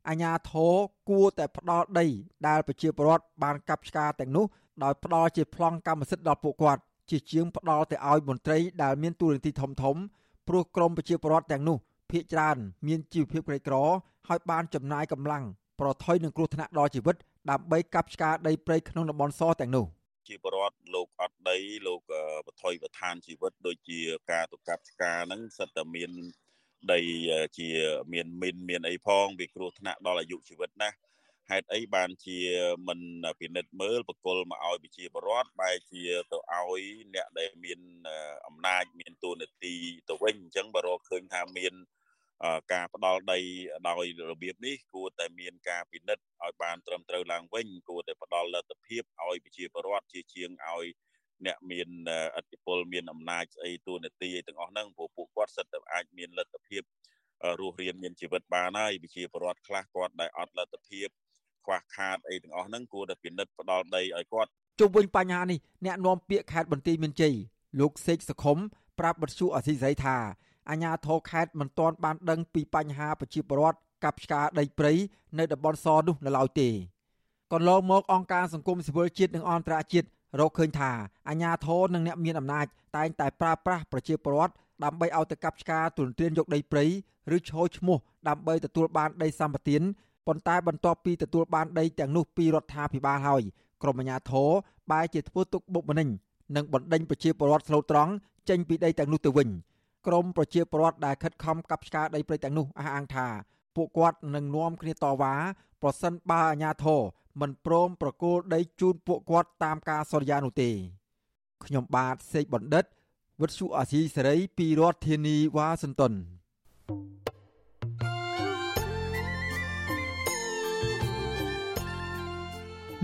អាញាធរគួរតែផ្ដាល់ដីដែលប្រជាពលរដ្ឋបានកាប់ឆ្ការទាំងនោះដោយផ្ដាល់ជាប្លង់កម្មសិទ្ធិដល់ពួកគាត់ជាជាងផ្ដាល់ទៅឲ្យមន្ត្រីដែលមានទូរនទីធំធំ ព្រោះក្រមប្រជាពលរដ្ឋទាំងនោះភ ieck ច្រើនមានជីវភាពក្រីក្រ ហើយបានចំណាយកម្លាំងប្រថុយនឹងគ្រោះថ្នាក់ដល់ជីវិតដើម្បីកាប់ឆ្ការដីព្រៃក្នុងតំបន់សទាំងនោះជាបរដ្ឋលោកអត់ដីលោកបថុយបឋានជីវិតដូចជាការទៅកាប់ឆ្ការហ្នឹងសិតតែមានដីជាមានមីនមានអីផងវាគ្រោះថ្នាក់ដល់អាយុជីវិតណា ហេតុអីបានជាមិនពិនិត្យមើលបកលមកឲ្យប្រជាពលរដ្ឋបែរជាទៅឲ្យអ្នកដែលមានអំណាចមានទូនាទីទៅវិញអញ្ចឹងបើរកឃើញថាមានការផ្ដាល់ដីដោយរបៀបនេះគួរតែមានការពិនិត្យឲ្យបានត្រឹមត្រូវឡើងវិញគួរតែផ្ដាល់លទ្ធភាពឲ្យប្រជាពលរដ្ឋជាជាងឲ្យអ្នកមានអធិបុលមានអំណាចស្អីទូនាទីទាំងអស់ហ្នឹងព្រោះពួកគាត់សិតតែអាចមានលទ្ធភាពរស់រានមានជីវិតបានហើយប្រជាពលរដ្ឋខ្លះគាត់ដែលអត់លទ្ធភាព ខ្វះខាតអីទាំងអស់ហ្នឹងគួរតែពិនិត្យផ្ដាល់ដីឲ្យគាត់ជុំវិញបញ្ហានេះអ្នកនាំពាក្យខេត្តបន្ទាយមានជ័យលោកសេកសខុមប្រាប់បទសុអសីស្រីថាអាជ្ញាធរខេត្តមិនទាន់បានដឹងពីបញ្ហាប្រជាពលរដ្ឋកាប់ឆ្ការដីព្រៃនៅតំបន់សនោះនៅឡើយទេកន្លងមកអង្គការសង្គមស៊ីវិលជាតិនិងអន្តរជាតិរកឃើញថាអាជ្ញាធរនិងអ្នកមានអំណាចតែងតែប្រើប្រាស់ប្រជាពលរដ្ឋដើម្បីឲ្យទៅកាប់ឆ្ការទុនទ្រានយកដីព្រៃឬឈោឈ្មោះដើម្បីទទួលបានដីសម្បត្តិ ប៉ុន្តែបន្ទាប់ពីទទួលបានដីទាំងនោះពីរដ្ឋាភិបាលហើយក្រមអាជ្ញាធរបែរជាធ្វើទុកបុកម្នេញនិងបណ្ដេញប្រជាពលរដ្ឋស្លូតត្រង់ចេញពីដីទាំងនោះទៅវិញក្រមប្រជាពលរដ្ឋដែលខិតខំកាប់ឆ្ការដីព្រៃទាំងនោះអះអាងថាពួកគាត់នឹងនាំគ្នាតវ៉ាប្រសិនបើអាជ្ញាធរមិនព្រមប្រគល់ដីជូនពួកគាត់តាមការសន្យានោះទេខ្ញុំបាទសេកបណ្ឌិតវិទ្យុអាស៊ីសេរីពីរដ្ឋធានីវ៉ាស៊ីនតោន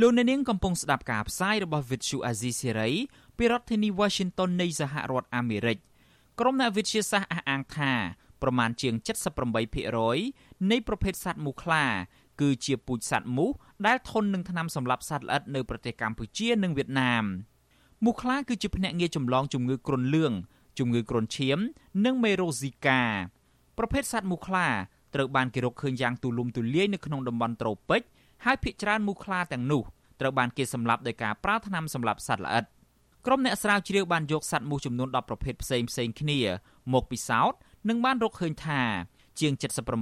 លោកអ្នកនាងកំពុងស្ដាប់ការផ្សាយរបស់ Vuthu Azizi Serai ពីរដ្ឋធានី Washington នៃសហរដ្ឋអាមេរិកក្រុមអ្នកវិទ្យាសាស្ត្រអះអាងថាប្រមាណជាង78%នៃប្រភេទសត្វមូសខ្លាគឺជាពូជសត្វមូសដែលធន់នឹងថ្នាំសម្លាប់សត្វល្អិតនៅប្រទេសកម្ពុជានិងវៀតណាមមូសខ្លាគឺជាភ្នាក់ងារចម្លងជំងឺគ្រុនលឿងជំងឺគ្រុនឈាម និងមេរោស៊ីកាប្រភេទសត្វមូសខ្លាត្រូវបានគេរកឃើញយ៉ាងទូលំទូលាយនៅក្នុងតំបន់ត្រូពិច ហើយភាគច្រើនមូសខ្លាទាំងនោះត្រូវបានគេសម្លាប់ដោយការប្រើថ្នាំសម្លាប់សត្វល្អិតក្រុមអ្នកស្រាវជ្រាវបានយកសត្វមូសចំនួន10ប្រភេទផ្សេងផ្សេងគ្នា មកពិសោធន៍និងបានរកឃើញថា ជាង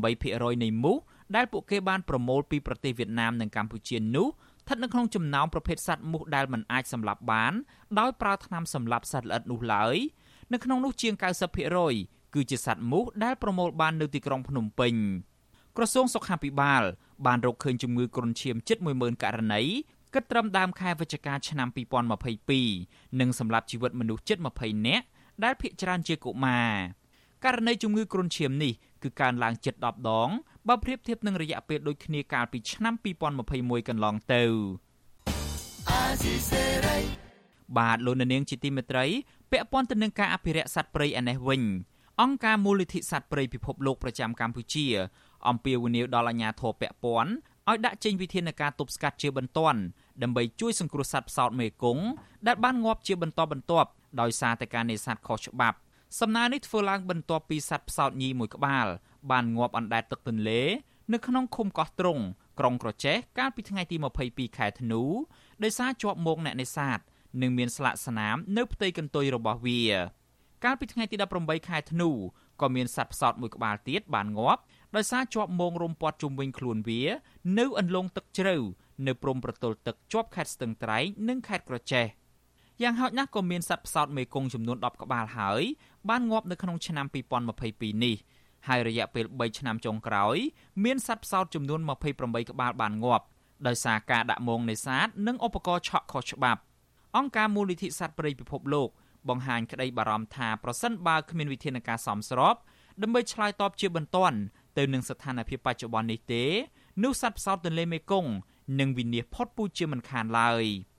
78%នៃមូសដែលពួកគេបានប្រមូលពីប្រទេសវៀតណាមនិងកម្ពុជានោះស្ថិតនៅក្នុងចំណោមប្រភេទសត្វមូសដែលមិនអាចសម្លាប់បានដោយប្រើថ្នាំសម្លាប់សត្វល្អិតនោះឡើយនៅក្នុងនោះជាង90%គឺជាសត្វមូសដែលប្រមូលបាននៅទីក្រុងភ្នំពេញក្រសួងសុខាភិបាល បានរកឃើញជំងឺគ្រុនឈាមជិត10000ករណីគិតត្រឹមដើមខែវិច្ឆិកាឆ្នាំ2022និងសម្រាប់ជីវិតមនុស្សជិត20នាក់ដែលភ្នាក់ច្រើនជាកុមារករណីជំងឺគ្រុនឈាមនេះគឺកើនឡើងជិត10ដងបើប្រៀបធៀបនឹងរយៈពេលដូចគ្នាកាលពីឆ្នាំ2021កន្លងទៅបាទលោកនាងជាទីមេត្រីពាក់ព័ន្ធទៅនឹងការអភិរក្សសត្វព្រៃឯនេះវិញអង្គការមូលនិធិសត្វព្រៃពិភពលោកប្រចាំកម្ពុជា អំពាវនាវដល់អាជ្ញាធរពាក់ព័ន្ធឲ្យដាក់ចេញវិធានការទប់ស្កាត់ជាបន្ទាន់ដើម្បីជួយសង្គ្រោះសត្វផ្សោតមេគង្គដែលបានងាប់ជាបន្តបន្ទាប់ដោយសារតែការនេសាទខុសច្បាប់សំណើនេះធ្វើឡើងបន្ទាប់ពីសត្វផ្សោតញីមួយក្បាលបានងាប់អណ្ដែតទឹកទន្លេ នៅក្នុងឃុំកោះត្រង់ក្រុងក្រចេះកាលពីថ្ងៃទី22ខែធ្នូដោយសារជាប់មកអ្នកនេសាទនិងមានស្លាកស្នាមនៅផ្ទៃកន្ទុយរបស់វា កាលពីថ្ងៃទី18ខែធ្នូក៏មានសត្វផ្សោតមួយក្បាលទៀតបានងាប់ ដោយសារជាប់មងរំពាត់ជុំវិញខ្លួនវា នៅអន្លង់ទឹកជ្រៅនៅព្រំប្រទល់ទឹកជាប់ខេត្តស្ទឹងត្រែងនិងខេត្តក្រចេះយ៉ាងហោចណាស់ក៏មានសត្វផ្សោតមេគង្គចំនួន10ក្បាលហើយបានងាប់នៅក្នុងឆ្នាំ2022នេះហើយរយៈពេល3ឆ្នាំចុងក្រោយមានសត្វផ្សោតចំនួន28ក្បាលបានងាប់ដោយសារការដាក់មងនេសាទនិងឧបករណ៍ឆក់ខុសច្បាប់ អង្គការមូលនិធិសត្វព្រៃពិភពលោកបង្ហាញក្តីបារម្ភថាប្រសិនបើគ្មានវិធានការសមស្របដើម្បីឆ្លើយតបជាបន្ទាន់ ទៅនឹងស្ថានភាពបច្ចុប្បន្ននេះទេនោះសត្វផ្សោតទន្លេមេគង្គនឹងវិនាសផុតពូជជាមិនខានឡើយ។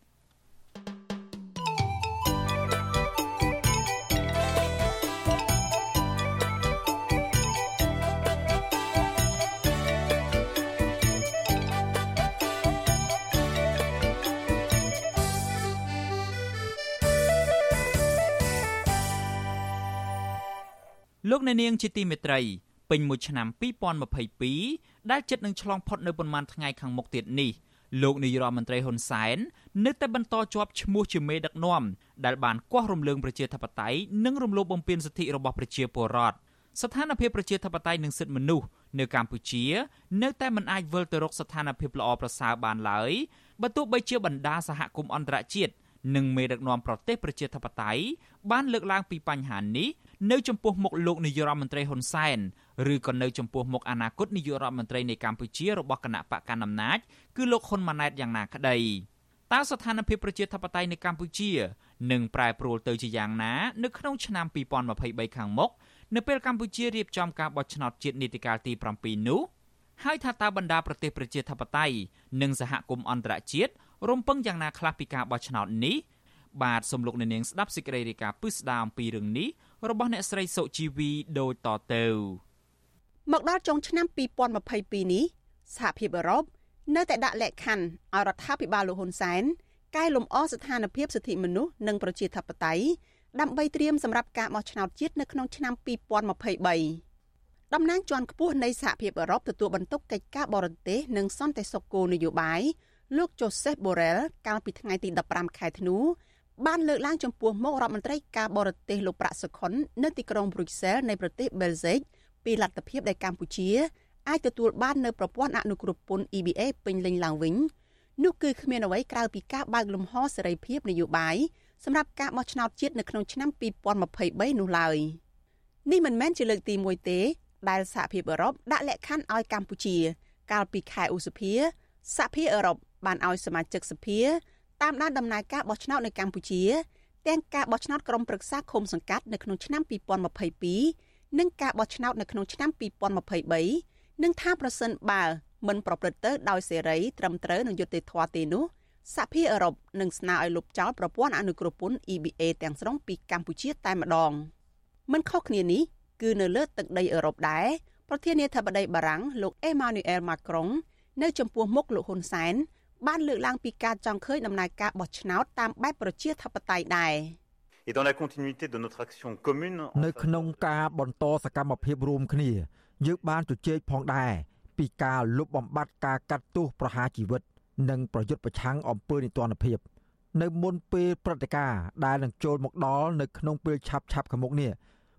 លោកអ្នកនាងជាទីមេត្រី ពេញមួយឆ្នាំ2022ដែលចិត្តនឹងឆ្លងផុតនៅប៉ុន្មានថ្ងៃខាងមុខទៀតនេះលោកនាយរដ្ឋមន្ត្រីហ៊ុនសែននៅតែបន្តជាប់ឈ្មោះជាមេដឹកនាំដែលបានគាស់រំលើងប្រជាធិបតេយ្យនិងរំលោភបំពានសិទ្ធិរបស់ប្រជាពលរដ្ឋស្ថានភាពប្រជាធិបតេយ្យនិងសិទ្ធិមនុស្សនៅកម្ពុជា នៅតែមិនអាចវិលទៅរកស្ថានភាពល្អប្រសើរបានឡើយបើទោះបីជាបណ្ដាសហគមន៍អន្តរជាតិនិងមេដឹកនាំប្រទេសប្រជាធិបតេយ្យបានលើកឡើងពីបញ្ហានេះ នៅចំពោះមុខលោកនាយរដ្ឋមន្ត្រីហ៊ុនសែនឬក៏នៅចំពោះមុខអនាគតនាយករដ្ឋមន្ត្រីនៃកម្ពុជារបស់គណៈបកកណ្ដាលអំណាចគឺលោកហ៊ុនម៉ាណែតយ៉ាងណាក្តីតើស្ថានភាពប្រជាធិបតេយ្យនៅកម្ពុជានឹងប្រែប្រួលទៅជាយ៉ាងណានៅក្នុងឆ្នាំ2023ខាងមុខនៅពេលកម្ពុជារៀបចំការបោះឆ្នោតជាតិនីតិកាលទី7នោះហើយថាតើបណ្ដាប្រទេសប្រជាធិបតេយ្យនិងសហគមន៍អន្តរជាតិរំពឹងយ៉ាងណាខ្លះពីការបោះឆ្នោតនេះបាទសំលោកអ្នកនាងស្ដាប់សេចក្តីរាយការណ៍ពិស្ដារអំពីរឿងនេះ របស់អ្នកស្រីសុជីវីដូចតទៅមកដល់ចុងឆ្នាំ2022នេះសហភាពអឺរ៉ុបនៅតែដាក់លក្ខខណ្ឌឲ្យរដ្ឋាភិបាលលោកហ៊ុនសែនកែលម្អស្ថានភាពសិទ្ធិមនុស្សនិងប្រជាធិបតេយ្យដើម្បីត្រៀមសម្រាប់ការបោះឆ្នោតជាតិនៅក្នុងឆ្នាំ2023តំណាងជាន់ខ្ពស់នៃសហភាពអឺរ៉ុបទទួលបន្ទុកកិច្ចការបរទេសនិងសន្តិសុខគោលនយោបាយលោក Joseph Borrell កាលពីថ្ងៃទី15ខែធ្នូ បានលើកឡើងចំពោះមុខរដ្ឋមន្ត្រីការបរទេសលោកប្រាក់សុខុននៅទីក្រុងប្រូសែលនៃប្រទេសបែលហ្សិកពីលទ្ធភាពដែលកម្ពុជាអាចទទួលបាននៅប្រព័ន្ធអនុគ្រោះពន្ធ EBA ពេញលេញឡើងវិញនោះគឺគ្មានអ្វីក្រៅពីការបើកលំហសេរីភាពនយោបាយសម្រាប់ការបោះឆ្នោតជាតិនៅក្នុងឆ្នាំ2023នោះឡើយនេះមិនមែនជាលើកទី1ទេដែលសហភាពអឺរ៉ុបដាក់លក្ខខណ្ឌឲ្យកម្ពុជា កាលពីខែឧសភាសហភាពអឺរ៉ុបបានឲ្យសមាជិកសភា តាមដានដំណើរការបោះឆ្នោតនៅកម្ពុជាទាំងការបោះឆ្នោតក្រុមប្រឹក្សាឃុំសង្កាត់នៅក្នុងឆ្នាំ2022និងការបោះឆ្នោតនៅក្នុងឆ្នាំ2023និងថាប្រសិនបើមិនប្រព្រឹត្តទៅដោយសេរីត្រឹមត្រូវនឹងយុត្តិធម៌ទេនោះសហភាពអឺរ៉ុបនឹងស្នើឲ្យលុបចោលប្រព័ន្ធអនុគ្រោះពន្ធ EBA ទាំងស្រុងពីកម្ពុជាតែម្ដងមិនខុសគ្នានេះគឺនៅលើទឹកដីអឺរ៉ុបដែរប្រធានាធិបតីបារាំងលោកអេម៉ានូអែលម៉ាក្រុងនៅចំពោះមុខលោកហ៊ុនសែន បានលើកឡើងពីការចង់ឃើញដំណើរការបោះឆ្នោតតាមបែបប្រជាធិបតេយ្យដែរ Et dans la continuité de notre action commune នៅក្នុងការបន្តសកម្មភាពរួមគ្នាយើងបានជជែកផងដែរពីការលុបបំបាត់ការកាត់ទោសប្រហារជីវិត និងប្រយុទ្ធប្រឆាំងអំពើនីតិរដ្ឋភាព នៅមុនពេលព្រឹត្តិការណ៍ដែលនឹងចូលមកដល់នៅក្នុងពេលឆាប់ឆាប់ខាងមុខនេះ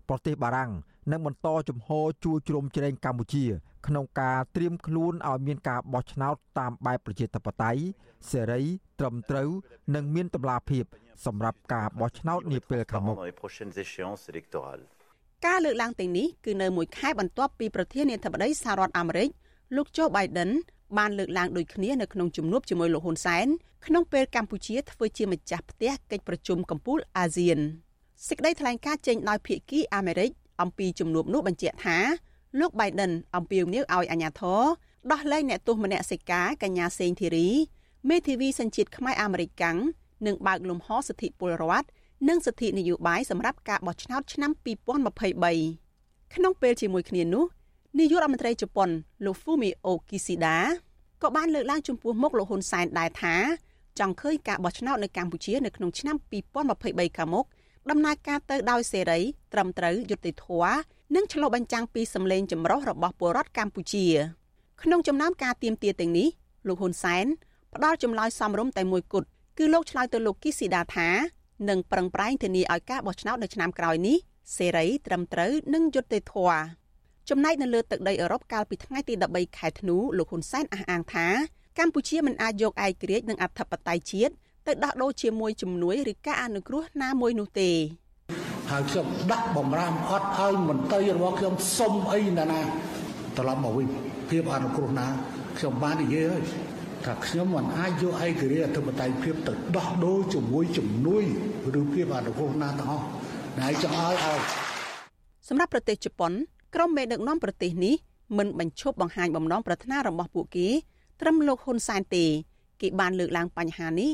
ប្រទេសបារាំង នឹងបន្តជំហរជួជ្រោមជ្រែងកម្ពុជា ក្នុងការត្រៀមខ្លួនឲ្យមានការបោះឆ្នោតតាមបែបប្រជាធិបតេយ្យសេរី ត្រឹមត្រូវ និងមានតម្លាភាព សម្រាប់ការបោះឆ្នោតនាពេលខាងមុខការលើកឡើងទាំងនេះគឺនៅមួយខែបន្ទាប់ពីប្រធានាធិបតីសហរដ្ឋអាមេរិកលោកโจ Biden បានលើកឡើងដូចគ្នានៅក្នុងជំនួបជាមួយលោកហ៊ុនសែនក្នុងពេលកម្ពុជាធ្វើជាម្ចាស់ផ្ទះកិច្ចប្រជុំកំពូលអាស៊ានសេចក្តីថ្លែងការណ៍ចេញដោយភាគីអាមេរិក អំពីជំនួបនោះបញ្ជាក់ថាលោក Biden អំពាវនាវឲ្យអាជ្ញាធរដោះលែងអ្នកទោសមនសិការកញ្ញាសេងធីរីមេធាវីសញ្ជាតិខ្មែរអាមេរិកកាំងនិងបើកលំហសិទ្ធិពលរដ្ឋនិងសិទ្ធិនយោបាយសម្រាប់ការបោះឆ្នោតឆ្នាំ2023ក្នុងពេលជាមួយគ្នានោះនាយករដ្ឋមន្ត្រីជប៉ុនលោក Fumio Kishida ក៏បានលើកឡើងចំពោះមុខលោកហ៊ុនសែនដែរថាចង់ឃើញការបោះឆ្នោតនៅកម្ពុជានៅក្នុងឆ្នាំ2023ខាងមុខ ដំណើរការទៅដោយសេរី ត្រឹមត្រូវយុត្តិធម៌និងឆ្លុះបញ្ចាំងពីសម្លេងចម្រុះរបស់ពលរដ្ឋកម្ពុជា ក្នុងចំណោមការទៀមទាទាំងនេះលោកហ៊ុនសែនផ្ដល់ចម្លើយសមរម្យតែមួយគត់គឺលោកឆ្លើយទៅលោកគីស៊ីដាថានឹងប្រឹងប្រែងធានាឲ្យការបោះឆ្នោតនៅឆ្នាំក្រោយនេះសេរីត្រឹមត្រូវនិងយុត្តិធម៌ចំណែកនៅលើទឹកដីអឺរ៉ុបកាលពីថ្ងៃទី13ខែធ្នូលោកហ៊ុនសែនអះអាងថាកម្ពុជាមិនអាចយកឯករាជ្យនិងអធិបតេយ្យជាតិ ទៅដោះដូរជាមួយជំនួយឬការអនុគ្រោះណាមួយនោះទេហើយខ្ញុំដាក់បំរាមអត់ឲ្យមន្ត្រីរបស់ខ្ញុំសុំអីណាណាត្រឡប់មកវិញភាពអនុគ្រោះណាខ្ញុំបាននិយាយហើយថាខ្ញុំមិនអាចយកឯករាជ្យអធិបតេយ្យភាពទៅដោះដូរជាមួយជំនួយឬភាពអនុគ្រោះណាទាំងអស់ដែលចង់ឲ្យឲ្យសម្រាប់ប្រទេសជប៉ុនក្រុមមេដឹកនាំប្រទេសនេះមិនបញ្ឈប់បង្ហាញបំណងប្រាថ្នារបស់ពួកគេត្រឹមលោកហ៊ុនសែនទេ គេបានលើកឡើងបញ្ហានេះ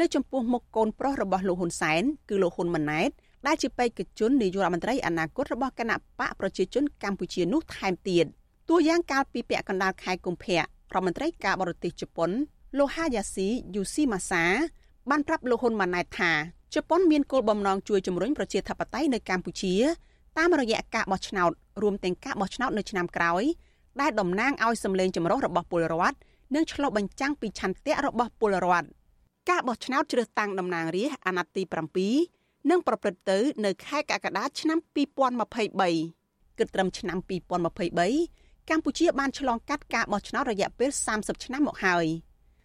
នៅចំពោះមុខកូនប្រុសរបស់លោកហ៊ុនសែនគឺលោកហ៊ុនម៉ាណែតដែលជាបេក្ខជននាយករដ្ឋមន្ត្រីអនាគតរបស់គណៈបកប្រជាជនកម្ពុជានោះថែមទៀតតួយ៉ាងកាលពីពាក់កណ្ដាលខែកុម្ភៈរដ្ឋមន្ត្រីការបរទេសជប៉ុនលោកហាយ៉ាស៊ីយូស៊ីម៉ាសាបានប្រាប់លោកហ៊ុនម៉ាណែតថាជប៉ុនមានគោលបំណងជួយជំរុញប្រជាធិបតេយ្យនៅកម្ពុជាតាមរយៈការបោះឆ្នោតរួមទាំងការបោះឆ្នោតនៅឆ្នាំក្រោយដែលតំណាងឲ្យសម្លេងចម្រុះរបស់ពលរដ្ឋនិងឆ្លុះបញ្ចាំងពីឆន្ទៈរបស់ពលរដ្ឋ ការបោះឆ្នោតជ្រើសតាំងតំណាងរាស្ត្រអាណត្តិទី7នឹងប្រព្រឹត្តទៅនៅខែកក្កដាឆ្នាំ2023គិតត្រឹមឆ្នាំ2023កម្ពុជាបានឆ្លងកាត់ការបោះឆ្នោតរយៈពេល30ឆ្នាំមកហើយ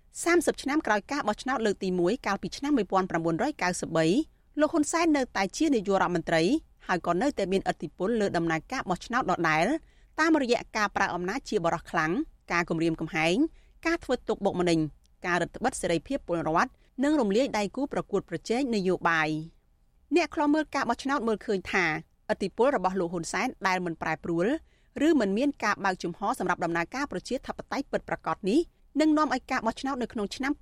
30ឆ្នាំក្រោយការបោះឆ្នោតលើកទី1កាលពីឆ្នាំ1993លោកហ៊ុនសែននៅតែជានាយករដ្ឋមន្ត្រីហើយក៏នៅតែមានឥទ្ធិពលលើដំណើរការបោះឆ្នោតដដែលតាមរយៈការប្រើអំណាចជាបរិះខ្លាំងការគំរាមកំហែងការធ្វើទុកបុកម្នេញ ការរឹតបន្តឹងសេរីភាពពលរដ្ឋនិងរំលាយដៃគូប្រកួតប្រជែងនយោបាយអ្នកខ្លំមើលការបោះឆ្នោតមើលឃើញថាឥទ្ធិពលរបស់លោកហ៊ុនសែនដែលមិនប្រែប្រួលឬមិនមានការបើកចំហសម្រាប់ដំណើរការប្រជាធិបតេយ្យពិតប្រាកដនេះនឹងនាំឲ្យការបោះឆ្នោតនៅក្នុងឆ្នាំ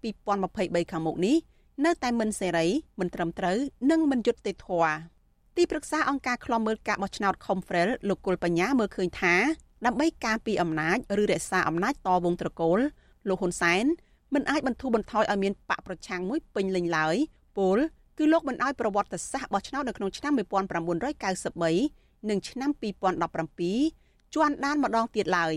2023ខាងមុខនេះនៅតែមិនសេរីមិនត្រឹមត្រូវនិងមិនយុត្តិធម៌ទីប្រឹក្សាអង្គការឃ្លាំមើលការបោះឆ្នោត Confrel លោកគុលបញ្ញាមើលឃើញថាដើម្បីការពីអំណាចឬរក្សាអំណាចតវងត្រកូលលោកហ៊ុនសែន មិនអាចបន្ធូរបន្ថយឲ្យមានបកប្រឆាំងមួយពេញលេញឡើយពលគឺលោកមិនឲ្យប្រវត្តិសាស្ត្របោះឆ្នោតនៅក្នុងឆ្នាំ1993និងឆ្នាំ2017ជួនដានម្ដងទៀតឡើយ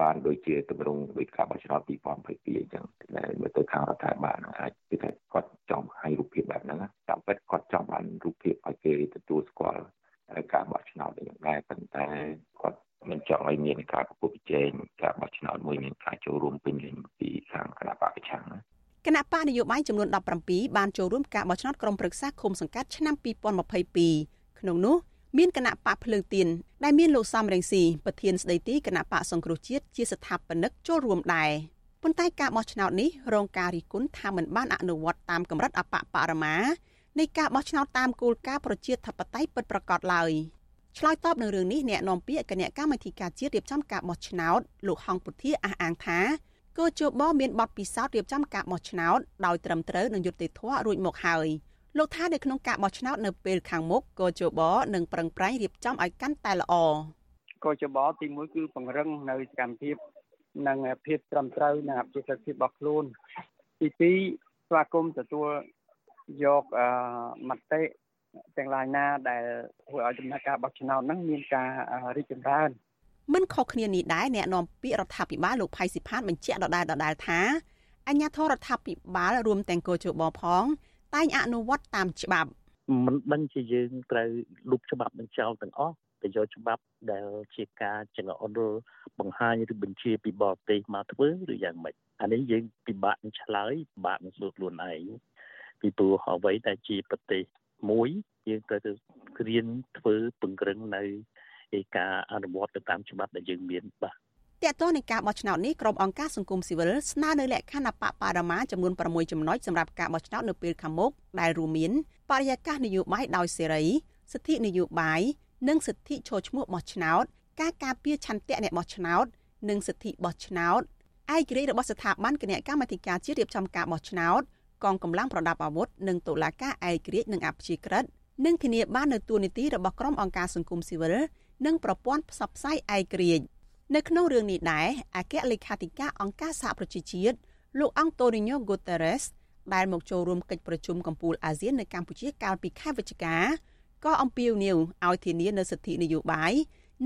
បានដូចជាទម្រង់ដូចការបោះឆ្នោត2022អញ្ចឹងដែលមើលទៅខាងរដ្ឋាភិបាលនឹងអាចគឺថាគាត់ចង់ឲ្យរូបភាពបែបហ្នឹងតាមពិតគាត់ចង់បានរូបភាពឲ្យគេទទួលស្គាល់ការបោះឆ្នោតយ៉ាងដែរប៉ុន្តែគាត់ មិនចង់ឲ្យមានការប្រកួតប្រជែងការបោះឆ្នោតមួយមានការចូលរួមពេញលេញពីខាងគណៈបកប្រឆាំងគណៈបកនយោបាយចំនួន17បានចូលរួមការបោះឆ្នោតក្រុមប្រឹក្សាឃុំសង្កាត់ឆ្នាំ2022ក្នុងនោះមានគណៈបកភ្លើងទៀនដែលមានលោកសំរងស៊ីប្រធានស្ដីទីគណៈបកសង្គ្រោះជាតិជាស្ថាបនិកចូលរួមដែរប៉ុន្តែការបោះឆ្នោតនេះរងការរិះគន់ថាមិនបានអនុវត្តតាមកម្រិតអបបរមានៃការបោះឆ្នោតតាមគោលការណ៍ប្រជាធិបតេយ្យពិតប្រាកដឡើយ ឆ្លើយតបនឹងរឿងនេះអ្នកនាំពាក្យគណៈកម្មាធិការជាតិរៀបចំការបោះឆ្នោតលោកហងពុធាអះអាងថាគោជបមានបទពិសោធន៍រៀបចំការបោះឆ្នោតដោយត្រឹមត្រូវនិងយុត្តិធម៌រួចមកហើយលោកថានៅក្នុងការបោះឆ្នោតនៅពេលខាងមុខកោជបនឹងប្រឹងប្រែងរៀបចំឲ្យកាន់តែល្អកោជបទី1គឺពង្រឹងនៅសកម្មភាពនិងភាពត្រឹមត្រូវនិងអភិសិទ្ធភាពរបស់ខ្លួនទី2ស្វាគមន៍ទទួលយកអឺមតិ ទាំងឡាយណាដែលធ្វើឲ្យដំណើរការបោះឆ្នោតហ្នឹងមានការរីកចម្រើនមិនខុសគ្នានេះដែរអ្នកនាំពាក្យរដ្ឋាភិបាលលោកផៃស៊ីផានបញ្ជាក់ដដែលដដែលថាអញ្ញាធរដ្ឋាភិបាលរួមទាំងកោជបផង តែងអនុវត្តតាមច្បាប់មិនដឹងជាយើងត្រូវលុបច្បាប់នឹងចោលទាំងអស់ទៅយកច្បាប់ដែលជាការចង្អុលបង្ហាញឬបញ្ជាពីបរទេសមកធ្វើឬយ៉ាងម៉េចអានេះយើងពិបាកនឹងឆ្លើយពិបាកនឹងសួរខ្លួនឯងពីព្រោះអ្វីដែលជាប្រទេស មួយយើងត្រូវទៅរៀនធ្វើពង្រឹងនៅឯការអនុវត្តទៅតាមច្បាប់ដែលយើងមានបាទតើតើនៃការបោះឆ្នោតនេះក្រុមអង្គការសង្គមស៊ីវិលស្នើនៅលក្ខខណ្ឌអបបរមាចំនួន6ចំណុចសម្រាប់ការបោះឆ្នោតនៅពេលខាងមុខដែលរួមមានបរិយាកាសនយោបាយដោយសេរីសិទ្ធិនយោបាយនិងសិទ្ធិចូលឈ្មោះបោះឆ្នោតការការពារឆន្ទៈអ្នកបោះឆ្នោត និងសិទ្ធិបោះឆ្នោតឯករាជ្យរបស់ស្ថាប័នគណៈកម្មាធិការជាតិរៀបចំការបោះឆ្នោត កងកម្លាំងប្រដាប់អាវុធនិងតុលាការឯករាជ្យនិងអព្យាក្រឹតនិងធានាបាននូវទួលនីតិរបស់ក្រុមអង្គការសង្គមស៊ីវិលនិងប្រព័ន្ធផ្សព្វផ្សាយឯករាជ្យនៅក្នុងរឿងនេះដែរអគ្គលេខាធិការអង្គការសហប្រជាជាតិលោកអង់តូនីញ៉ូហ្គូតេរ៉េសដែលមកចូលរួមកិច្ចប្រជុំកំពូលអាស៊ាននៅកម្ពុជាកាលពីខែវិច្ឆិកាក៏អំពាវនាវឲ្យធានានូវសិទ្ធិនយោបាយ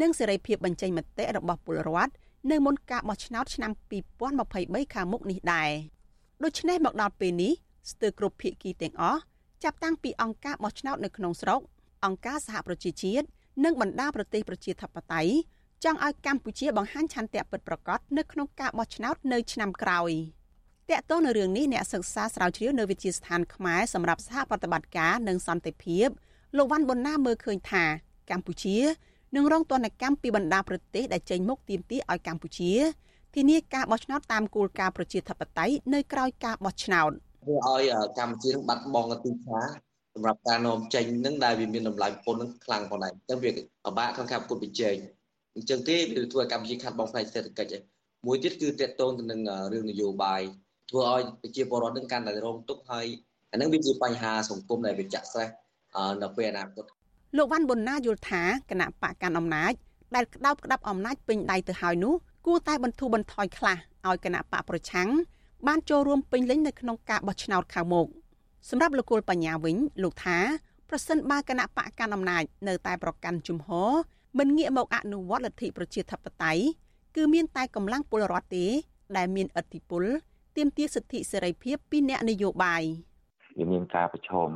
និងសេរីភាពបញ្ចេញមតិរបស់ពលរដ្ឋនៅមុនការបោះឆ្នោតឆ្នាំ2023ខាងមុខនេះដែរ ដូច្នេះមកដល់ពេលនេះស្ទើរគ្រប់ភាគីទាំងអស់ចាប់តាំងពីអង្គការបោះឆ្នោតនៅក្នុងស្រុកអង្គការសហប្រជាជាតិនិងបណ្ដាប្រទេសប្រជាធិបតេយ្យចង់ឲ្យកម្ពុជាបង្ហាញឆន្ទៈពិតប្រាកដនៅក្នុងការបោះឆ្នោតនៅឆ្នាំក្រោយតកតទៅនៅរឿងនេះអ្នកសិក្សាស្រាវជ្រាវនៅវិទ្យាស្ថានខ្មែរសម្រាប់សហប្រតិបត្តិការនិងសន្តិភាពលោកវ៉ាន់ប៊ុនណាមើលឃើញថាកម្ពុជានឹងរងទណ្ឌកម្មពីបណ្ដាប្រទេសដែលចេញមុខទាមទារឲ្យកម្ពុជា ធានាការបោះឆ្នោតតាមគោលការណ៍ប្រជាធិបតេយ្យនៅក្រៅការបោះឆ្នោតធ្វើឲ្យកម្ពុជានឹងបាត់បង់ទីផ្សារសម្រាប់ការនាំចេញនឹងដែលវាមានតម្លៃពន្ធនឹងខ្លាំងផងដែរអញ្ចឹងវាពិបាកក្នុងការប្រកួតប្រជែងអញ្ចឹងទេវាធ្វើឲ្យកម្ពុជាខាត់បងផ្នែកសេដ្ឋកិច្ចមួយទៀតគឺតកតងទៅនឹងរឿងនយោបាយធ្វើឲ្យប្រជាពលរដ្ឋនឹងកាន់តែរងទុក្ខហើយអានឹងវាជាបញ្ហាសង្គមដែលវាចាក់ស្រេះនៅពេលអនាគតលោកវ៉ាន់ប៊ុនណាយល់ថាគណៈបកកាន់អំណាចដែលក្តោបក្តាប់អំណាចពេញដៃទៅហើយនោះ គួរតែបន្ធូរបន្ថយខ្លះឲ្យគណៈបកប្រឆាំងបានចូលរួមពេញលេញនៅក្នុងការបោះឆ្នោតខាងមុខសម្រាប់លោកគុលបញ្ញាវិញលោកថាប្រសិនបើគណៈបកកាន់អំណាចនៅតែប្រកាន់ជំហរមិនងាកមកអនុវត្តលទ្ធិប្រជាធិបតេយ្យគឺមានតែកម្លាំងពលរដ្ឋទេ ដែលមានឥទ្ធិពលទាមទារសិទ្ធិសេរីភាពពីអ្នកនយោបាយវាមានការប្រឈម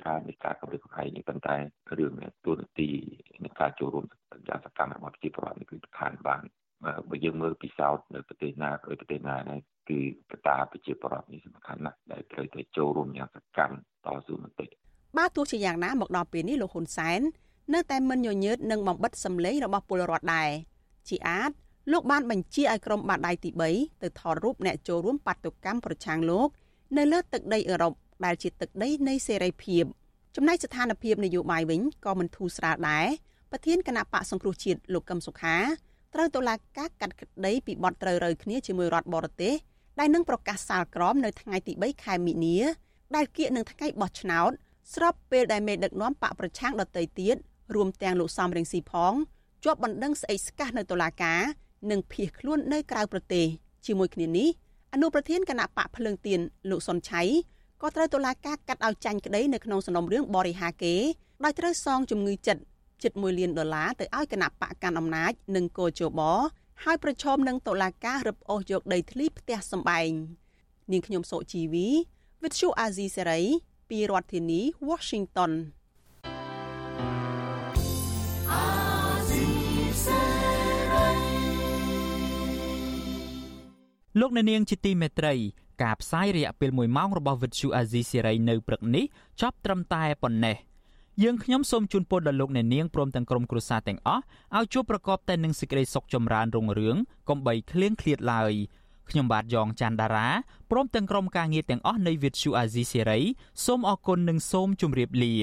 ច្រើននៃការកម្រិតកំហែងនេះប៉ុន្តែរឿងទូនទីនៃការចូលរួមយ៉ាងសកម្មរបស់ប្រជាពលរដ្ឋនេះគឺសំខាន់បាន បើយើងមើលពិសោធន៍នៅប្រទេសណាក៏ប្រទេសណាដែរគឺកត្តាប្រជាពលរដ្ឋនេះសំខាន់ណាស់ដែលត្រូវតែចូលរួមយ៉ាងសកម្មតស៊ូមតិបាទទោះជាយ៉ាងណាមកដល់ពេលនេះលោកហ៊ុនសែននៅតែមិនញញើតនឹងបំបិតសម្លេងរបស់ពលរដ្ឋដែរជាអាចលោកបានបញ្ជាឲ្យក្រុមបាតដៃទី3ទៅថតរូបអ្នកចូលរួមបាតុកម្មប្រឆាំងលោកនៅលើទឹកដីអឺរ៉ុបដែលជាទឹកដីនៃសេរីភាពចំណែកស្ថានភាពនយោបាយវិញក៏មិនធូរស្រាលដែរប្រធានគណៈបកសង្គ្រោះជាតិលោកកឹមសុខា ត្រូវតុលាការកាត់ក្តីពីបទត្រូវរើគ្នាជាមួយរដ្ឋបរទេសដែលនឹងប្រកាសសាលក្រមនៅថ្ងៃទី3ខែមីនាដែលគៀកនឹងថ្ងៃបោះឆ្នោតស្របពេលដែលមេដឹកនាំបកប្រឆាំងដទៃទៀតរួមទាំងលោកសំរងស៊ីផងជាប់បណ្ដឹងស្អិចស្កះនៅតុលាការនិងភៀសខ្លួននៅក្រៅប្រទេសជាមួយគ្នានេះអនុប្រធានគណៈបកភ្លើងទៀនលោកសុនឆៃក៏ត្រូវតុលាការកាត់ឲ្យចាញ់ក្តីនៅក្នុងសំណុំរឿងបរិហាគេដោយត្រូវសងជំងឺចិត្ត ជិត1លានដុល្លារទៅឲ្យគណៈបកកាន់អំណាចនិងកោជបហើយប្រឈមនឹងតុលាការរឹបអូសយកដីធ្លីផ្ទះសម្បែងនាងខ្ញុំសុជីវីវិទ្យុអាស៊ីសេរីពីរដ្ឋធានី Washington លោកអ្នកនាងជាទីមេត្រីការផ្សាយរយៈពេល1ម៉ោងរបស់វិទ្យុអាស៊ីសេរីនៅព្រឹកនេះចប់ត្រឹមតែប៉ុណ្ណេះ យើងខ្ញុំសូមជូនពរដល់លោកអ្នកនាងព្រមទាំងក្រុមគ្រួសារទាំងអស់ឲ្យជួបប្រកបតែនឹងសេចក្តីសុខចម្រើនរុងរឿងកុំបីឃ្លៀងឃ្លាតឡើយខ្ញុំបាទយ៉ងច័ន្ទដារាព្រមទាំងក្រុមការងារទាំងអស់នៃវិទ្យុអាស៊ីសេរីសូមអរគុណនិងសូមជម្រាបលា